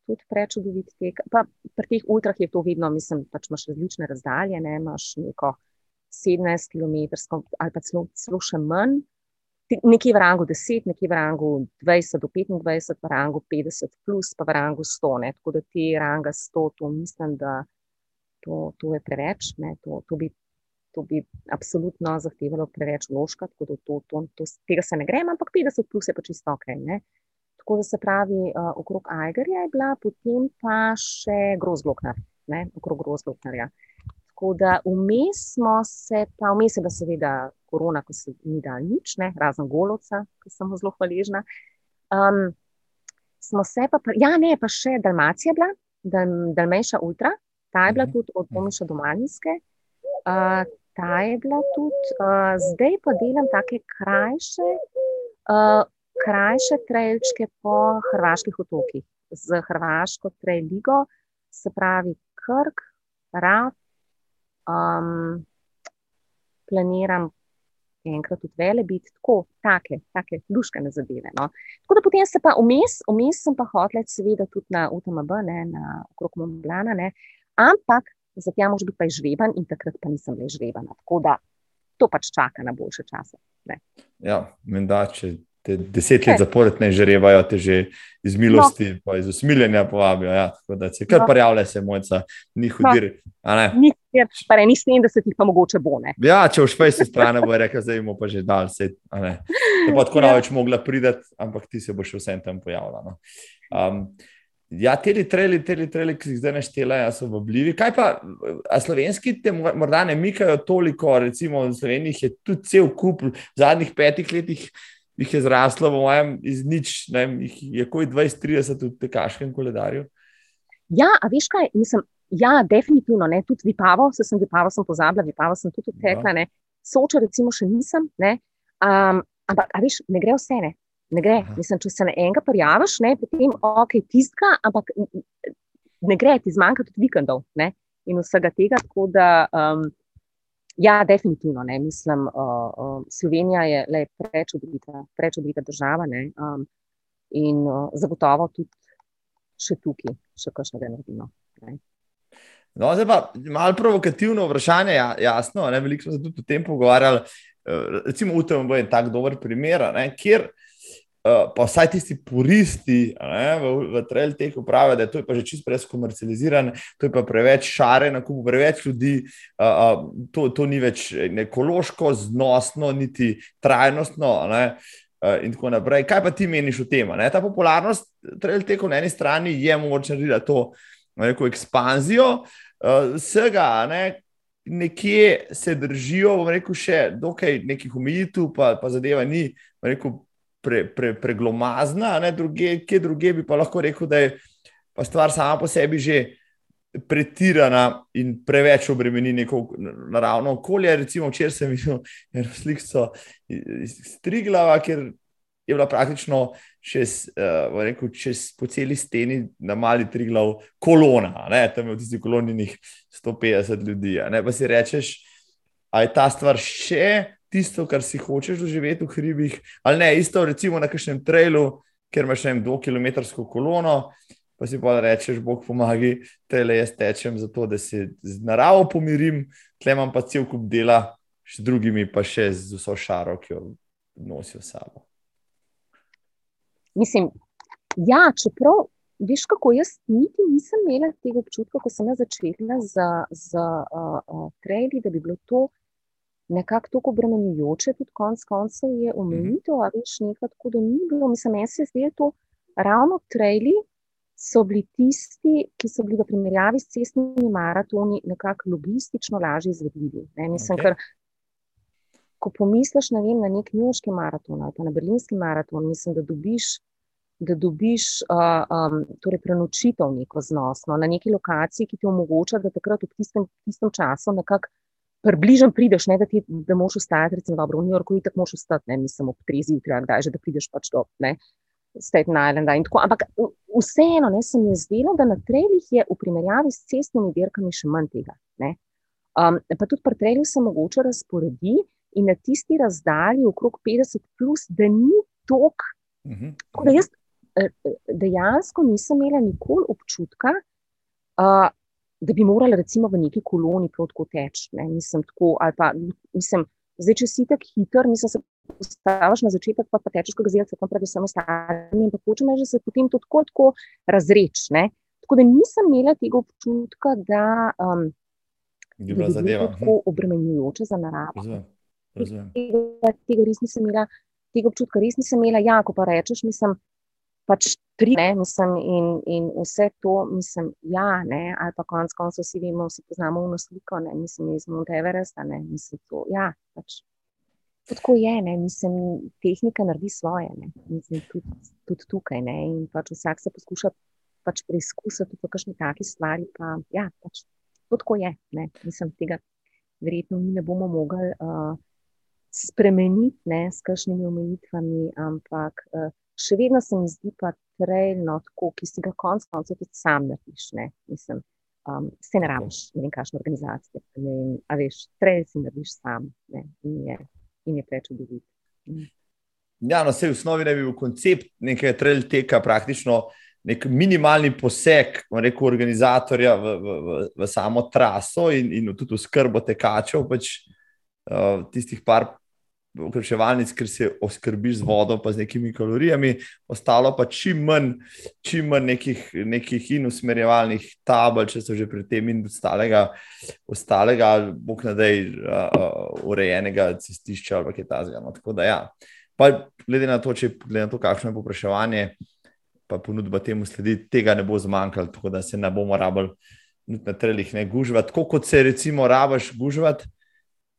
tudi prečudovit tek. Pa pri teh ultrah je to vedno, mislim, pač imaš različne razdalje, ne imaš neko 17 km ali pa celo, celo še manj. Nekje v rangu 10, nekje v rangu 20 do 25, v rangu 50, plus pa v rangu 100. Ne. Tako da ti ranga 100, to mislim, da to, to je preveč. To, to, bi, to bi absolutno zahtevalo preveč vložka, tako da to, to, to, tega se ne gre, ampak 50 plus je pa čisto ok. Ne. Tako da se pravi, uh, okrog Ajgerja je bila, potem pa še grozgloknar, ne, okrog grozgloknarja. Tako da vmes smo se, pa vmes je bila seveda korona, ko se ni dal nič, ne, razen golovca, ki sem mu zelo hvaležna. Um, smo se pa, ja, ne, pa še Dalmacija bila, Dal, Dalmejša Ultra, ta je bila mhm. tudi od Pomiša do Malinske. Uh, ta je bila tudi, uh, zdaj pa delam take krajše. Uh, krajše trailčke po hrvaških otokih, z hrvaško trail ligo, se pravi Krk, Raf, um, planiram enkrat tudi vele biti, tako, take, take luškane zadeve. No. Tako da potem se pa vmes, vmes sem pa hotel, seveda tudi na UTMB, ne, na okrog Momblana, ne, ampak za tja mož biti pa žveban in takrat pa nisem več žvebana. Tako da to pač čaka na boljše čase. Ne. Ja, menda, če te deset let zapored ne žrebajo, te že iz milosti, no. iz usmiljenja povabijo. Ja, tako da se kar no. prijavlja, se mojca, ni hudir. Ni hudir, pa ne, ni 70, pa mogoče bo ne. Ja, če už fejsi strane bo rekel, zdaj bomo pa že dal se. Pa tako ja. največ mogla prideti, ampak ti se boš vsem tam pojavljala. No. Um, Ja, te treli, te treli, ki jih zdaj naštelajo, so vabljivi. Kaj pa, a slovenski te morda ne mikajo toliko, recimo v Sloveniji je tudi cel kup v zadnjih petih letih jih je zraslo, v mojem, iz nič, ne, jih je kot 20-30 v tekaškem koledarju. Ja, a veš kaj, mislim, ja, definitivno, ne, tudi vipavo, se sem vipavo sem pozabila, vipavo sem tudi tekla, ne, soča recimo še nisem, ne, um, ampak, a veš, ne gre vse, ne, ne gre, Aha. mislim, če se na enega prijaviš, ne, potem, ok, tiska, ampak ne gre, ti zmanjka tudi vikendov, ne, in vsega tega, tako da, um, Ja, definitivno. Ne. Mislim, uh, uh, Slovenija je prečudovita, prečudovita država ne, um, in uh, zagotovo tudi še tukaj, še kakšno da naredimo. No, zdaj pa malo provokativno vprašanje, ja, jasno. Ne, veliko smo se tudi o tem pogovarjali. Recimo, UTM je tak dober primer, ne, kjer Uh, pa vsaj tisti puristi ne, v, v trail tehu pravijo, da je to pa že čisto preveč komercializirano, to je pa preveč šare na kupu, preveč ljudi, uh, to, to ni več ekološko, znosno, niti trajnostno. Ne, uh, in tako naprej. Kaj pa ti meniš o tem? Ne? Ta popularnost trail tehu na eni strani je mogoče narediti to neko ekspanzijo uh, vsega. Ne, Nekje se držijo, bomo rekel, še dokaj nekih omejitev, pa, pa zadeva ni, rekel, pre, pre, preglomazna, ne, druge, kje druge bi pa lahko rekel, da je stvar sama po sebi že pretirana in preveč obremeni neko naravno okolje. Recimo, včeraj sem videl eno sliko iz Triglava, ker je bila praktično čez, uh, rekel, čez po celi steni na mali triglav kolona, ne? tam je v tistih koloninih 150 ljudi. Pa si rečeš, a je ta stvar še tisto, kar si hočeš doživeti v hribih, ali ne, isto recimo na kakšnem trailu, ker imaš še eno dvokilometrsko kolono. Pa si pa rečeš, Bog pomagaj, te le jaz tečem, zato da se z naravo pomirim, tle imam pa cel kup dela, z drugimi pa še z vso šaro, ki jo nosijo sabo. Mislim, ja, čeprav, veš, kako jaz niti nisem imela tega občutka, ko sem začela z, z uh, uh, trajli, da bi bilo to nekako tako obremenjujoče, tudi konec koncev je omejitev, mm -hmm. a veš, nekaj tako, da ni bilo. Mislim, meni se zdi, da to ravno trajli so bili tisti, ki so bili v primerjavi s cestnimi maratoni nekako logistično lažje izvedljivi. Ne? Mislim, okay. ker ko pomisliš na, vem, na nek njuški maraton ali pa na berlinski maraton, mislim, da dobiš, da dobiš uh, um, torej prenočitev neko znosno na neki lokaciji, ki ti omogoča, da takrat v tistem, tistem času nekako približno prideš, ne, da ti da moš ostati, recimo, dobro, v New Yorku, in tako moš ostati, ne, mislim, ob trezi jutra, kdaj že, da prideš pač do ne, Staten Islanda in tako. Ampak vseeno, ne, se mi je zdelo, da na trelih je v primerjavi s cestnimi dirkami še manj tega. Um, pa tudi pri trelih se mogoče razporedi, in na tisti razdalji, okrog 50, plus, da ni tok. Mhm. -huh. da jaz dejansko nisem imela nikoli občutka, uh, da bi morala recimo v neki koloni protko teči. Ne? Nisem tako, ali pa nisem, zdaj, če si tako hiter, nisem se postaviš na začetek, pa, pa tečeš kot gazelce, pa predvsem ostali in pa hočeš, da se potem to tako, tako razreč. Ne? Tako da nisem imela tega občutka, da um, bi bilo tako hm. obremenjujoče za naravo. Zdaj. Tega, tega res nisem imela, tega občutka res nisem imela. Ja, ko pa rečeš, mislim, pač tri, ne, mislim, in, in vse to, mislim, ja, ne, ali pa konec koncev vsi vemo, vsi poznamo v nasliko, ne, mislim, iz Mount Everesta, ne, mislim, to, ja, pač. Tako je, ne, mislim, tehnika naredi svoje, ne, mislim, tudi, tudi tukaj, ne, in pač vsak se poskuša pač preizkusiti v kakšni taki stvari, pa ja, pač, tako je, ne, mislim, tega verjetno mi ne bomo mogli uh, spremeniti ne, s kakšnimi omejitvami, ampak uh, še vedno se mi zdi pa trajno tako, ki si ga konec koncev tudi sam narediš. Ne, mislim, um, se ne rabiš, ne vem, kakšne organizacije. Ne vem, a veš, trajno si narediš sam ne, in je, je preč odviti. Mm. Ja, no, vse v osnovi ne bi bil koncept nekega trail teka praktično. Nek minimalni poseg, rekel organizatorja, v, v, v, v samo traso in, in tudi v skrbo tekačev, pač uh, tistih par ukrepčevalnic, ker se oskrbiš z vodo, pa z nekimi kalorijami, ostalo pa čim manj, čim manj nekih, nekih in usmerjevalnih tabel, če so že pri tem in ostalega, ostalega bog nadej, uh, urejenega cestišča ali kaj takega. No, tako da, ja. pa glede na to, če glede na to, kakšno je popraševanje, pa ponudba temu sledi, tega ne bo zmanjkalo, tako da se ne bomo rabili na trelih ne gužvati. Tako kot se recimo rabaš gužvati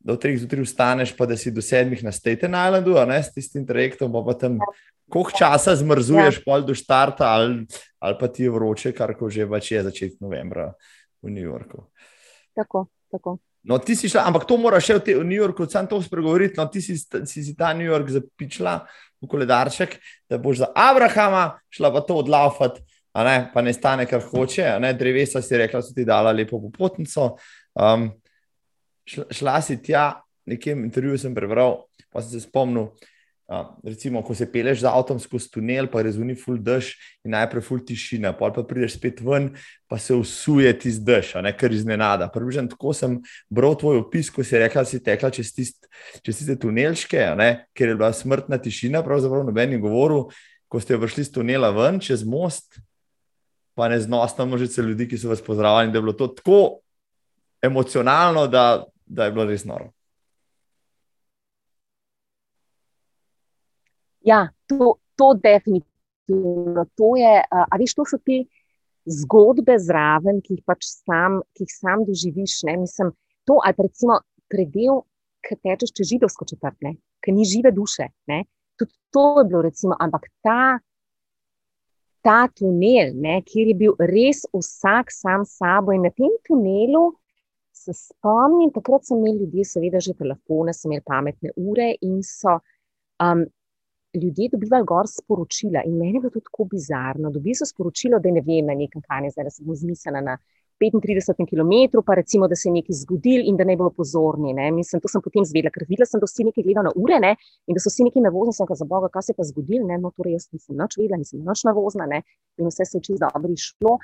da v treh zjutraj vstaneš, pa da si do sedmih na Staten Islandu, ne s tistim trajektom, pa, pa tam koliko časa zmrzuješ, ja. pol do štarta, ali, ali pa ti je vroče, kar ko že pač je začetek novembra v New Yorku. Tako, tako. No, ti si šla, ampak to moraš še v, te, v New Yorku, sam to spregovoriti. No, ti si, si, si ta New York zapičila v koledarček, da boš za Abrahama šla pa to odlaufati, pa ne stane, kar hoče. Drevesa si rekla, so ti dala lepo popotnico. Um, šla, šla si tja, nekem intervjuju sem prebral, pa sem se spomnil. Uh, recimo, ko se peleš z avtom skozi tunel, pa rezuni full dež in najprej full tišina, pa pa prideš spet ven, pa se usuje ti z dež, ne kar iznenada. Približno tako sem bral tvoj opis, ko si rekla, da si tekla čez, tist, čez tiste tunelčke, ne, ker je bila smrtna tišina, pravzaprav noben je govoril, ko ste prišli z tunela ven čez most, pa neznosno množice ljudi, ki so vas pozdravljali, da je bilo to tako emocionalno, da da je bilo res noro. Ja, to, to definitivno. To je, a veš, to so te zgodbe zraven, ki jih pač sam, ki jih sam doživiš. Ne? Mislim, to, ali pa recimo predel, ki tečeš čez židovsko četrt, ki ni žive duše. Ne? Tudi to je bilo, recimo, ampak ta, ta tunel, ne, kjer je bil res vsak sam sabo in na tem tunelu se spomnim, takrat so imeli ljudje, seveda, že telefone, so imeli pametne ure in so um, ljudje dobivali gor sporočila in meni je bilo to tako bizarno. Dobili so sporočilo, da ne vem, na nekem kanju, zdaj se bom zmislila na 35 km, pa recimo, da se je nekaj zgodil in da ne bodo pozorni. Ne. Mislim, to sem potem zvedela, ker videla sem, da vsi nekaj gledajo na ure ne, in da so vsi nekaj nervozni. Sem rekla, za Boga, kaj se je pa zgodilo, no torej jaz nisem noč vedela, nisem noč nervozna ne. in vse se je čisto dobro išlo.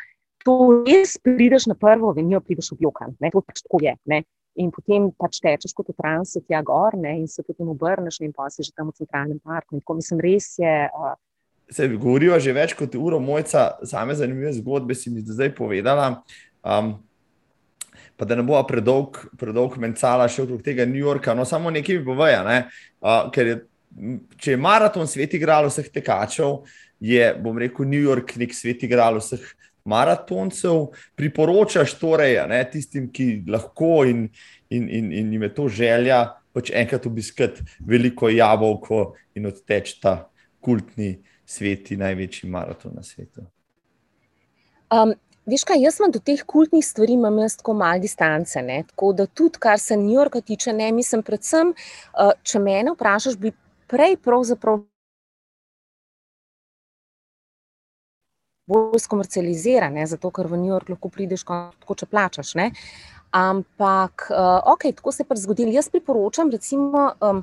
To res prideš na prvo, venijo, prideš v blokan, to pač tako je. Ne. In potem pač tečeš kot v transu, tja gor, ne, in se potem obrneš, in pa si že tam v centralnem parku. In tako mislim, res je. Uh, Se govorijo že več kot uro, mojca, same zanimive zgodbe si mi zdaj povedala. Um, pa da ne bo predolg, predolg mencala še okrog tega New Yorka, no samo nekaj mi poveja. Ne? Uh, ker je, če je maraton svet igral vseh tekačev, je, bom rekel, New York nek svet igral vseh maratoncev. Priporočaš torej ne, tistim, ki lahko in, in, in, in jim je to želja, pač enkrat obiskati veliko jabolko in odteč ta kultni svet, največji maraton na svetu. Um, Veš kaj, jaz imam do teh kultnih stvari, imam jaz tako malo distance. Ne? Tako da tudi, kar se New Yorka tiče, ne mislim, predvsem, če me vprašaš, bi prej pravzaprav. Bolj skomercializirane, zato ker v New York lahko prideš, kot če plačaš. Ne? Ampak, uh, ok, tako se je pa zgodilo. Jaz priporočam, recimo, um,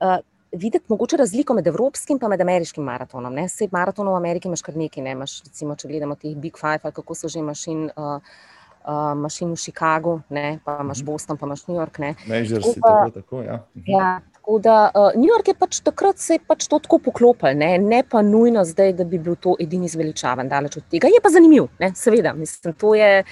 uh, videti mogoče razliko med evropskim in med ameriškim maratonom. Vse maraton v Ameriki imaš kar nekaj, ne imaš, recimo, če gledamo teh Big Five, ali kako so že mašin. Uh, Uh, mašin v Chicagu, ne, pa imaš mhm. Boston, pa imaš New York. Major si tako, tako, ja. Mhm. ja. Tako da uh, New York je pač takrat se je pač to tako poklopil, ne, ne pa nujno zdaj, da bi bil to edini zveličaven, daleč od tega. Je pa zanimiv, ne, seveda, mislim, to je,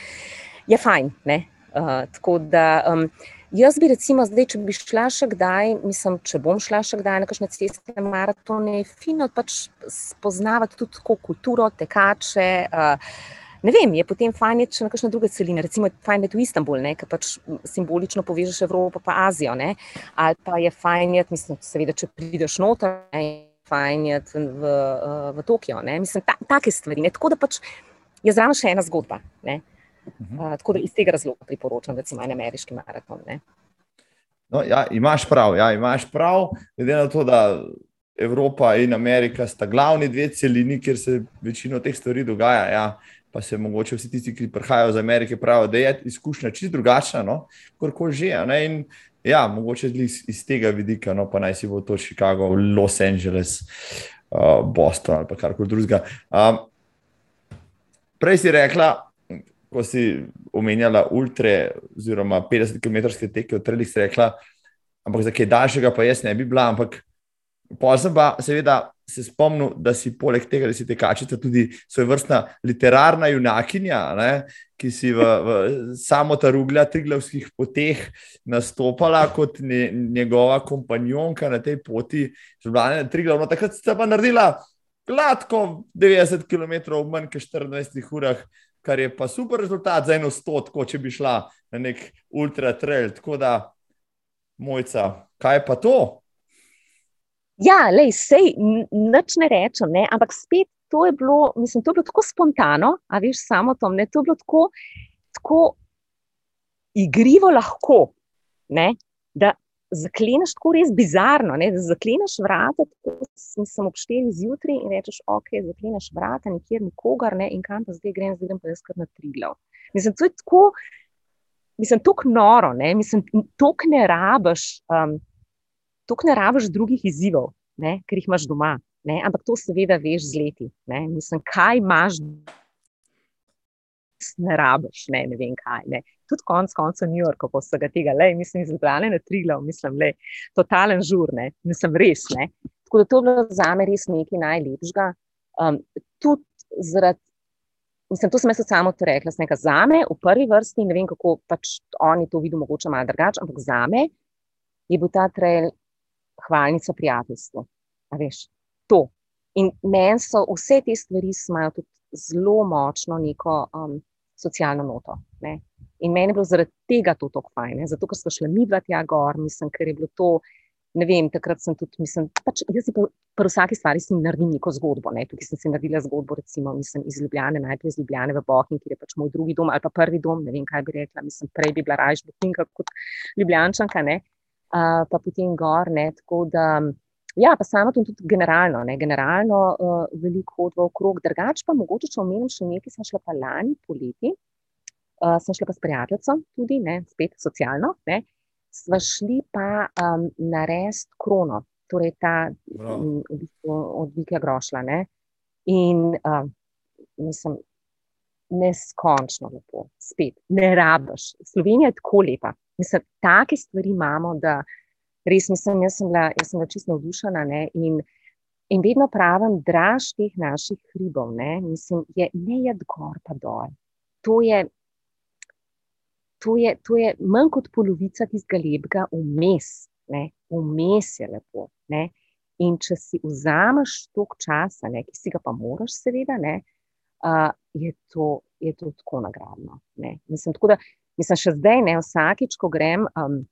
je fajn. Ne, uh, tako da. Um, Jaz bi recimo zdaj, če bi šla še kdaj, mislim, če bom šla še kdaj na kakšne ceste, maratone, fino pač spoznavati tudi kulturo, tekače. Uh, ne vem, je potem fajn iti na kakšne druge celine, recimo fajn iti v Istanbul, ne, ker pač simbolično povežeš Evropo pa Azijo, ne, ali pa je fajn mislim, seveda, če prideš noter, ne, fajn iti v, v, Tokio, ne, mislim, ta, take stvari, ne, tako da pač je zraven še ena zgodba, ne. Uh, tako da iz tega razloga priporočam, recimo, en ameriški maraton. No, ja, imaš prav, ja, imaš prav, glede na to, da Evropa in Amerika sta glavni dve celini, kjer se večino teh stvari dogaja. Ja, pa se mogoče vsi tisti, ki prihajajo iz Amerike, pravijo, da je izkušnja čisto drugačna, no, kot koli že. In, ja, mogoče iz, iz tega vidika, no, pa naj si bo to Chicago, Los Angeles, uh, Boston ali karkoli drugega. Um, prej si rekla, ko si omenjala ultra, oziroma 50 km teke od Trelih, si rekla, ampak za kaj daljšega pa jaz ne bi bila. Ampak pozem pa seveda se spomnil, da si poleg tega, da si tekačica, tudi svoj vrstna literarna junakinja, ne, ki si v, v samo ta ruglja triglavskih poteh nastopala kot ne, njegova kompanjonka na tej poti, življenje triglav. No, takrat si pa naredila. Gladko 90 km v manj kot 24 urah, kar je pa super rezultat za eno stotko, če bi šla na nek ultra trail. Tako da, mojca, kaj pa to? Ja, le, sej, nič ne rečem, ne? ampak spet to je bilo, mislim, to je bilo tako spontano, a veš, samo to, ne, to je bilo tako, tako igrivo lahko, ne? da zakleneš tako res bizarno, ne? da zakleneš vrata, tako sem ob 4 zjutraj in rečeš, ok, zakleneš vrata, nikjer nikogar ne in kam pa zdaj grem, zdaj grem pa jaz kar na triglav. Mislim, to je tako, mislim, tako noro, ne? mislim, tako ne rabiš, um, tako ne rabiš drugih izzivov, ne? ker jih imaš doma. Ne? Ampak to seveda veš z leti. Ne? Mislim, kaj imaš ne rabiš, ne, ne vem kaj. Ne. Tudi konec koncev New York, ko so ga tega, le, mislim, izbrali na Triglav, mislim, le, totalen žur, ne, mislim, res. Ne. Tako da to je bilo za me res nekaj najlepšega. Um, tudi zaradi, mislim, to sem jaz samo to rekla, nekaj za me v prvi vrsti, ne vem, kako pač oni to vidijo, mogoče malo drugače, ampak za me je bil ta trail hvalnica prijateljstva. A veš, to. In meni so vse te stvari, imajo tudi zelo močno neko um, socialno noto. Ne. In meni je bilo zaradi tega to tako fajn, ne. zato ker smo šli mi dva tja gor, mislim, ker je bilo to. Ne vem, takrat sem tudi, mislim, pač jaz si pri vsaki stvari naredim neko zgodbo. Ne. Tukaj sem si naredila zgodbo, recimo, mislim, iz Ljubljana, najprej iz Ljubljana v Bohin, ki je pač moj drugi dom ali pa prvi dom. Ne vem, kaj bi rekla. Mislim, prej bi bila rajš Bohinka kot Ljubljančanka, uh, pa potem gor. Ne. Tako da Ja, pa samo tudi generalno, ne, generalno uh, veliko hodva okrog, drugače pa mogoče, če omenim še nekaj, sem šla pa lani poleti, uh, sem šla pa s prijateljem tudi, ne, spet socialno, ne, sva šli pa um, narediti krono, torej ta um, v bistvu od Vike Grošla. Ne, in uh, mislim, neskončno lepo, spet, ne rabiš. Slovenija je tako lepa. Mislim, take stvari imamo, da res mislim, jaz sem bila, jaz sem bila čisto navdušena. In, in vedno pravim, draž teh naših hribov, ne, mislim, je ne jed gor pa dol. To je, to je, to je manj kot polovica tistega lepega vmes, vmes je lepo. Ne. In če si vzameš toliko časa, ne, ki si ga pa moraš, seveda, ne, uh, je, to, je to tako nagradno. Mislim, tako da, mislim, še zdaj, ne, vsakič, ko grem, um,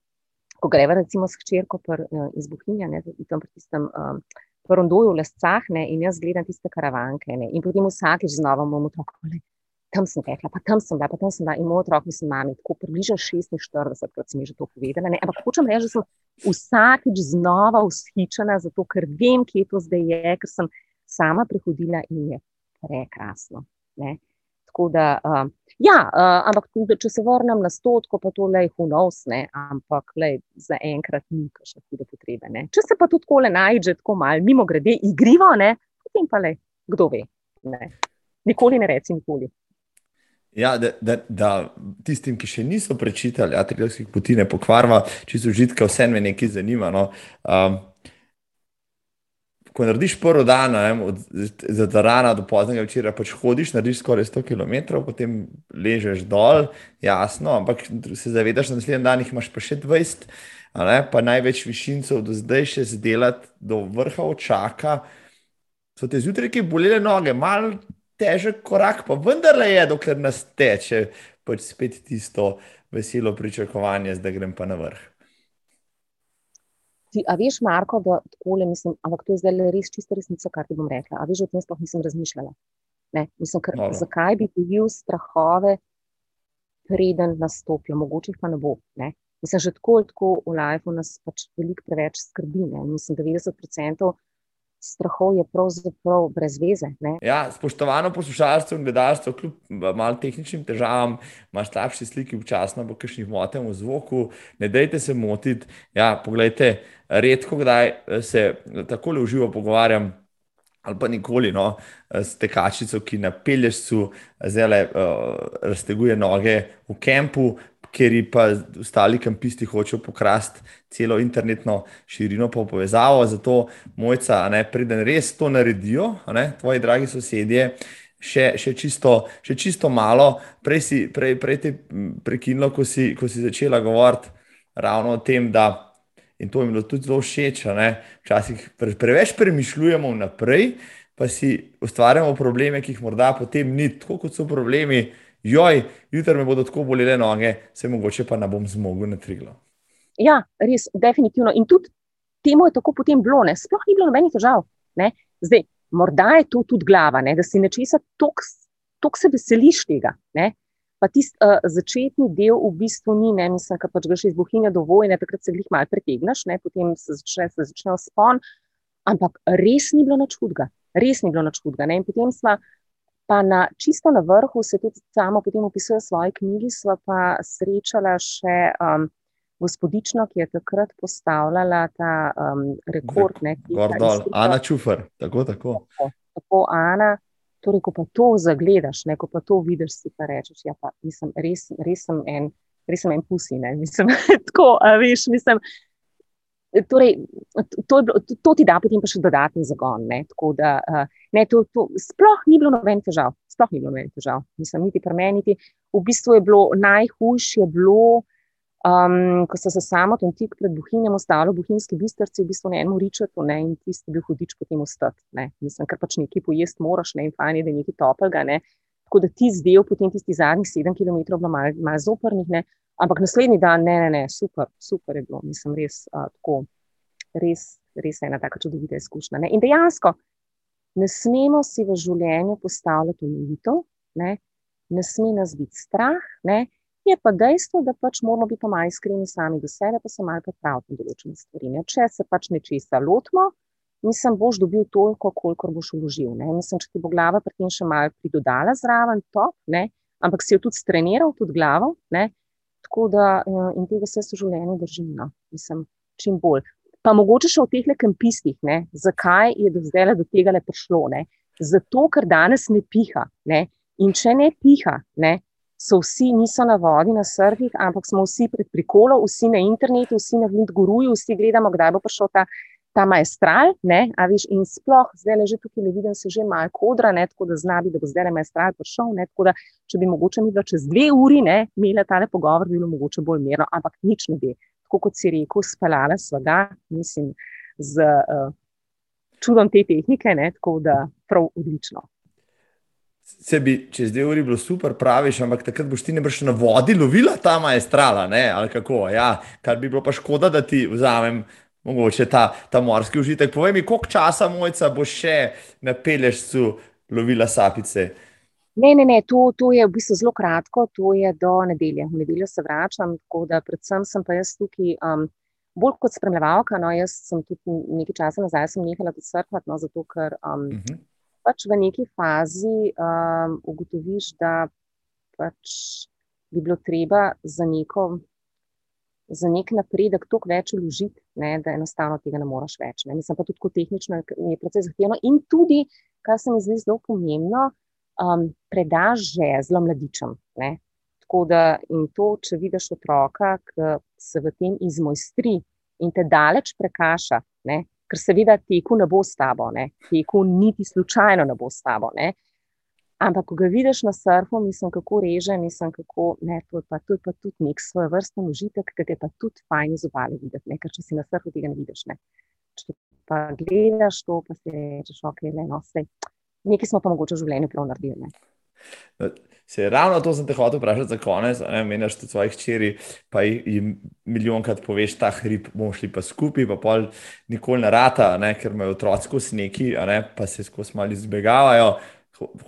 ko greva recimo s hčerko pr, uh, iz Bohinja, ne, tam pri tistem um, Rondoju v Lescah, ne, in jaz gledam tiste karavanke, ne, in potem vsakič znova bomo to rekli. Tam sem tekla, pa tam sem bila, pa tam sem bila. In moj otrok, mislim, mami, tako približno 46, kot sem že to povedala. Ne? Ampak hočem reči, da sem vsakič znova ushičena, zato ker vem, kje to zdaj je, ker sem sama prehodila in je prekrasno. Ne? Da, uh, ja, uh, ampak če se vrnem na stotko, pa to le hunovsne, ampak le za enkrat ni še hude potrebe. Ne. Če se pa tudi tako le najde, tako malo mimo grede, igrivo, ne, potem pa le, kdo ve. Ne. Nikoli ne reci, nikoli. Ja, da, da, da tistim, ki še niso prečitali Atrijskih poti, ne pokvarva, če so užitka, vse me nekaj zanima. No. Um, ko narediš prvo dan, od rana do poznega večera, pač hodiš, narediš skoraj 100 km, potem ležeš dol, jasno, ampak se zavedaš, da naslednji dan jih imaš pa še 20, pa največ višincev do zdaj še zdelati, do vrha očaka. So te zjutraj, ki bolele noge, malo težek korak, pa vendarle je, dokler nas teče, pač spet tisto veselo pričakovanje, da grem pa na vrh. Ti, a veš, Marko, da takole mislim, ampak to je zdaj res čisto resnica, kar ti bom rekla. A veš, o tem sploh nisem razmišljala. Ne, mislim, ker, zakaj bi bil strahove, preden nastopijo, mogoče jih pa ne bo. Ne? Mislim, že tako, tako v lifeu nas pač veliko preveč skrbi. Ne? Mislim, 90% strahov je pravzaprav brez veze. Ja, spoštovano poslušalstvo in gledalstvo, kljub malo tehničnim težavam, imaš slabše slike, včasno bo kakšnih motenj v zvoku, ne dajte se motiti. Ja, poglejte, redko kdaj se tako le uživo pogovarjam. Ali pa nikoli, no, s tekačico, ki na pelježcu zelo uh, razteguje noge v kampu, ker ji pa ostali kampisti hočejo pokrasti celo internetno širino po povezavo. Zato, mojca, ne, preden res to naredijo, ne, tvoji dragi sosedje, še, še, čisto, še čisto malo, prej si prej, prej te prekinilo, ko si, ko si začela govoriti ravno o tem, da. In to jim je tudi zelo všeč. Včasih pre, preveč premišljujemo vnaprej, pa si ustvarjamo probleme, ki jih morda potem ni, tako kot so problemi, joj, jutri me bodo tako bolele noge, se mogoče pa ne bom zmogel na triglo. Ja, res, definitivno. In tudi temu je tako potem bilo, ne? sploh ni bilo nobenih težav. Ne? Zdaj, morda je to tudi glava, ne? da si nečesa toliko se veseliš tega. Ne? Pa tisti uh, začetni del v bistvu ni, ne mislim, da pač greš iz bohinja do vojne, takrat se jih malo pretegneš, ne? potem se začne, se začne spon. Ampak res ni bilo nič hudega, res ni bilo nič hudega. In potem smo Pa na, čisto na vrhu se tudi samo potem opisuje v svoji knjigi, sva pa srečala še um, gospodično, ki je takrat postavljala ta um, rekord. Gordol, Ana Čufar, tako, tako. Tako, tako Ana, torej, ko pa to zagledaš, ne, ko pa to vidiš, si pa rečeš, ja pa mislim, res, res sem en, res sem en pusi, ne, mislim, [laughs] tako, a veš, mislim, Torej, to, to, to ti da potem pa še dodatni zagon. Ne? Da, uh, ne, to, to, sploh ni bilo noben težav, sploh ni bilo noben težav, nisem niti premeniti. V bistvu je bilo najhujše, bilo, um, ko so se samo tam tik pred Bohinjem ostalo, bohinjski bistrci, v bistvu ne eno ričeto ne? in tisti bil hudič potem ostati. Mislim, ker pač nekaj pojest moraš ne? in fajn je, da je nekaj toplega. Ne? Tako da ti zdel potem tistih zadnjih sedem km bilo malo mal zoprnih. Ampak naslednji dan, ne, ne, ne, super, super je bilo, mislim, res uh, tako, res, res ena tako čudovita izkušnja. Ne? In dejansko ne smemo si v življenju postavljati omejitev, ne? ne sme nas biti strah, ne? je pa dejstvo, da pač moramo biti malo iskreni sami do sebe, pa se malo pripraviti na določene stvari. Ne? Če se pač nečesa lotimo, mislim, boš dobil toliko, koliko boš vložil. Ne? Mislim, če ti bo glava pri tem še malo pridodala zraven, top, ne? ampak si jo tudi streniral, tudi glavo. Ne? Tako da eh, in tega se v življenju držim, no? mislim, čim bolj. Pa mogoče še v teh kempistih, ne? zakaj je do zdaj do tega le prišlo. Ne? Zato, ker danes ne piha. Ne? In če ne piha, ne? so vsi, niso na vodi, na srvih, ampak smo vsi pred prikolom, vsi na internetu, vsi na Vindguruju, vsi gledamo, kdaj bo prišel ta ta majstral, ne, a viš, in sploh zdaj le že tukaj ne vidim, se že malo kodra, ne, tako da znabi, da bo zdaj le majstral prišel, ne, tako da če bi mogoče mi čez dve uri, ne, imela tale pogovor, bi bilo mogoče bolj mirno, ampak nič ne bi. Tako kot si rekel, spalala sva ga, mislim, z uh, čudom te tehnike, ne, tako da prav odlično. Se bi čez dve uri bilo super, praviš, ampak takrat boš ti ne brž na vodi lovila ta majstrala, ne, ali kako, ja, kar bi bilo pa škoda, da ti vzamem mogoče ta, ta morski užitek. Povej mi, koliko časa mojca bo še na pelešcu lovila sapice? Ne, ne, ne, to, to je v bistvu zelo kratko, to je do nedelje. V nedeljo se vračam, tako da predvsem sem pa jaz tukaj. Um, Bolj kot spremljevalka, no, jaz sem tudi nekaj časa nazaj nehala tudi surfati, no, zato ker um, uh mhm. -huh. pač v neki fazi um, ugotoviš, da pač bi bilo treba za neko za nek napredek toliko več vložiti, da enostavno tega ne moreš več. Ne. Mislim pa tudi tehnično, je precej zahtevno. In tudi, kar se mi zdi zelo pomembno, um, predaš žezlo mladičem. Ne. Tako da, in to, če vidiš otroka, ki se v tem izmojstri in te daleč prekaša, ne, ker seveda teku ne bo s tabo, ne, teku niti slučajno ne bo s tabo. Ne. Ampak, ko ga vidiš na surfu, mislim, kako reže, mislim, kako ne, to je pa, to je pa tudi nek svoj vrsten užitek, ki je pa tudi fajn iz obale videti, ne, ker če si na surfu tega ne vidiš. Ne. Če pa gledaš to, pa si rečeš, ok, le no, vse. Nekaj smo pa mogoče v življenju prav naredili. Ne. No, se, ravno to sem te hotel vprašati za konec. Meniš tudi svojih čeri, pa jim milijonkrat poveš, ta hrib bomo šli pa skupaj, pa pol nikoli ne rata, ne, ker imajo otroci skozi neki, pa se skozi malo izbegavajo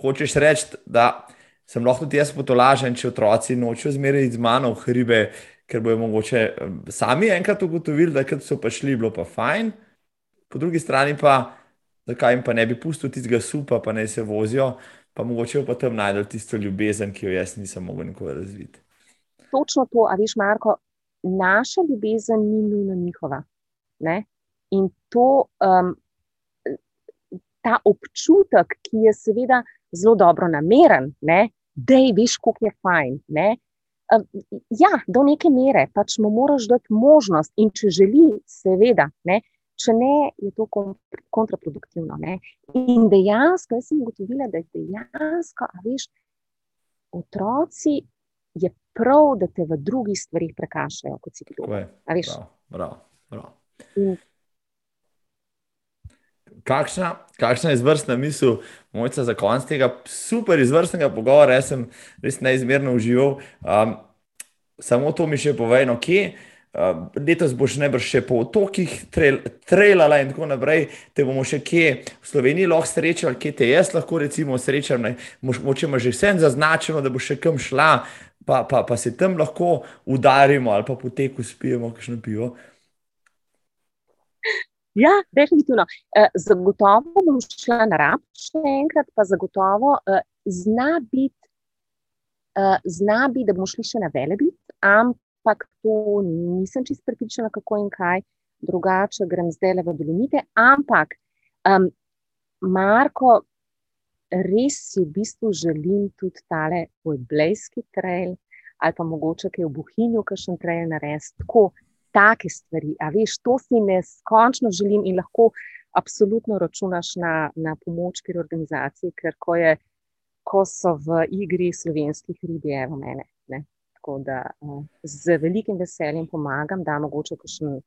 hočeš reči, da sem lahko tudi jaz potolažen, če otroci nočijo zmeraj z mano v hribe, ker bojo mogoče sami enkrat ugotovili, da so pa šli, bilo pa fajn. Po drugi strani pa, zakaj jim pa ne bi pustil tistega supa, pa naj se vozijo, pa mogoče pa tam najdel tisto ljubezen, ki jo jaz nisem mogel nikoli razviti. Točno to, a veš, Marko, naša ljubezen ni nujno njihova. Ne? In to um, ta občutek, ki je seveda zelo dobro nameren, da je veš, kako je fajn. Ne? Ja, do neke mere pač mu moraš dati možnost, in če želi, seveda, ne? če ne, je to kontraproduktivno. Ne? In dejansko, jaz sem ugotovila, da je dejansko, a veš, otroci je prav, da te v drugih stvarih prekašajo, kot si ti dober. Prav, prav, prav kakšna, kakšna izvrstna misel, mojca za konec tega super izvrstnega pogovora, jaz sem res neizmerno užival. Um, samo to mi še povej, no, kje. Uh, letos boš najbrž še po otokih trailala in tako naprej, te bomo še kje v Sloveniji lahko srečali, kje te jaz lahko recimo srečam, moče ima že vse zaznačeno, da bo še kam šla, pa, pa, pa se tam lahko udarimo ali pa po teku spijemo kakšno pivo. Ja, definitivno. Eh, zagotovo bom šla na rab, še enkrat, pa zagotovo eh, zna biti, eh, zna biti, da bomo šli še na velebit, ampak to nisem čist pripričana, kako in kaj. Drugače grem zdaj le v Dolomite. Ampak, um, Marko, res si v bistvu želim tudi tale Blejski trail ali pa mogoče kaj v Buhinju, kakšen trail narediti. Tako, take stvari. A veš, to si neskončno želim in lahko absolutno računaš na, na pomoč pri organizaciji, ker ko, je, ko so v igri slovenskih ribi, evo mene. Ne? Tako da uh, z velikim veseljem pomagam, da mogoče kakšen,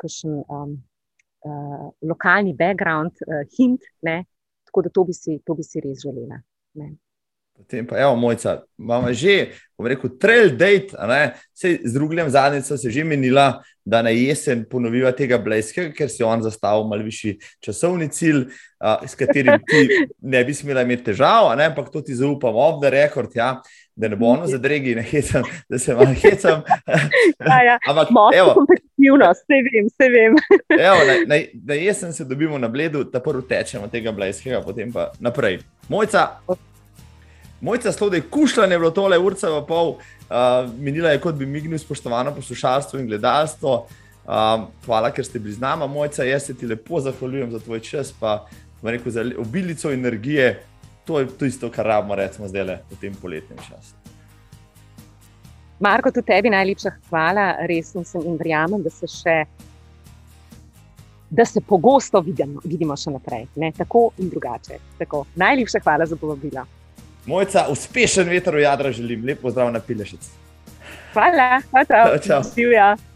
kakšen um, uh, lokalni background, uh, hint, ne? tako da to bi si, to bi si res želela. Ne? Potem pa, evo, mojca, imamo že, bom rekel, trail date, Sej, z drugim zadnjico se je že menila, da na jesen ponoviva tega Blejskega, ker si on zastavil malo višji časovni cilj, a, s katerim ti [laughs] ne bi smela imeti težav, ampak to ti zaupam, off the record, ja, da ne bo ono za dregi, ne hecam, da se malo hecam. [laughs] Ja, ja. [laughs] Ampak, evo, Definitivno, vse vem, vse vem. Evo, na, na, na jesen se dobimo na bledu, ta prvi tečemo tega blejskega, potem pa naprej. Mojca, mojca slode, kušljanje je bilo tole, urca v pol, uh, minila je kot bi mignil spoštovano poslušalstvo in gledalstvo. Um, hvala, ker ste bili z nami, mojca, jaz se ti lepo zahvaljujem za tvoj čas, pa rekel, za obilico energije. To je to isto, kar rabimo, recimo, zdaj le v tem poletnem času. Marko, tudi tebi najlepša hvala, res sem in verjamem, da se še. Da se pogosto vidimo, vidimo še naprej, ne? tako in drugače. Tako. Najlepša hvala za povabilo. Mojca, uspešen veter v jadra želim, lepo zdrav na Pilešec. Hvala, hvala. Čau. čau.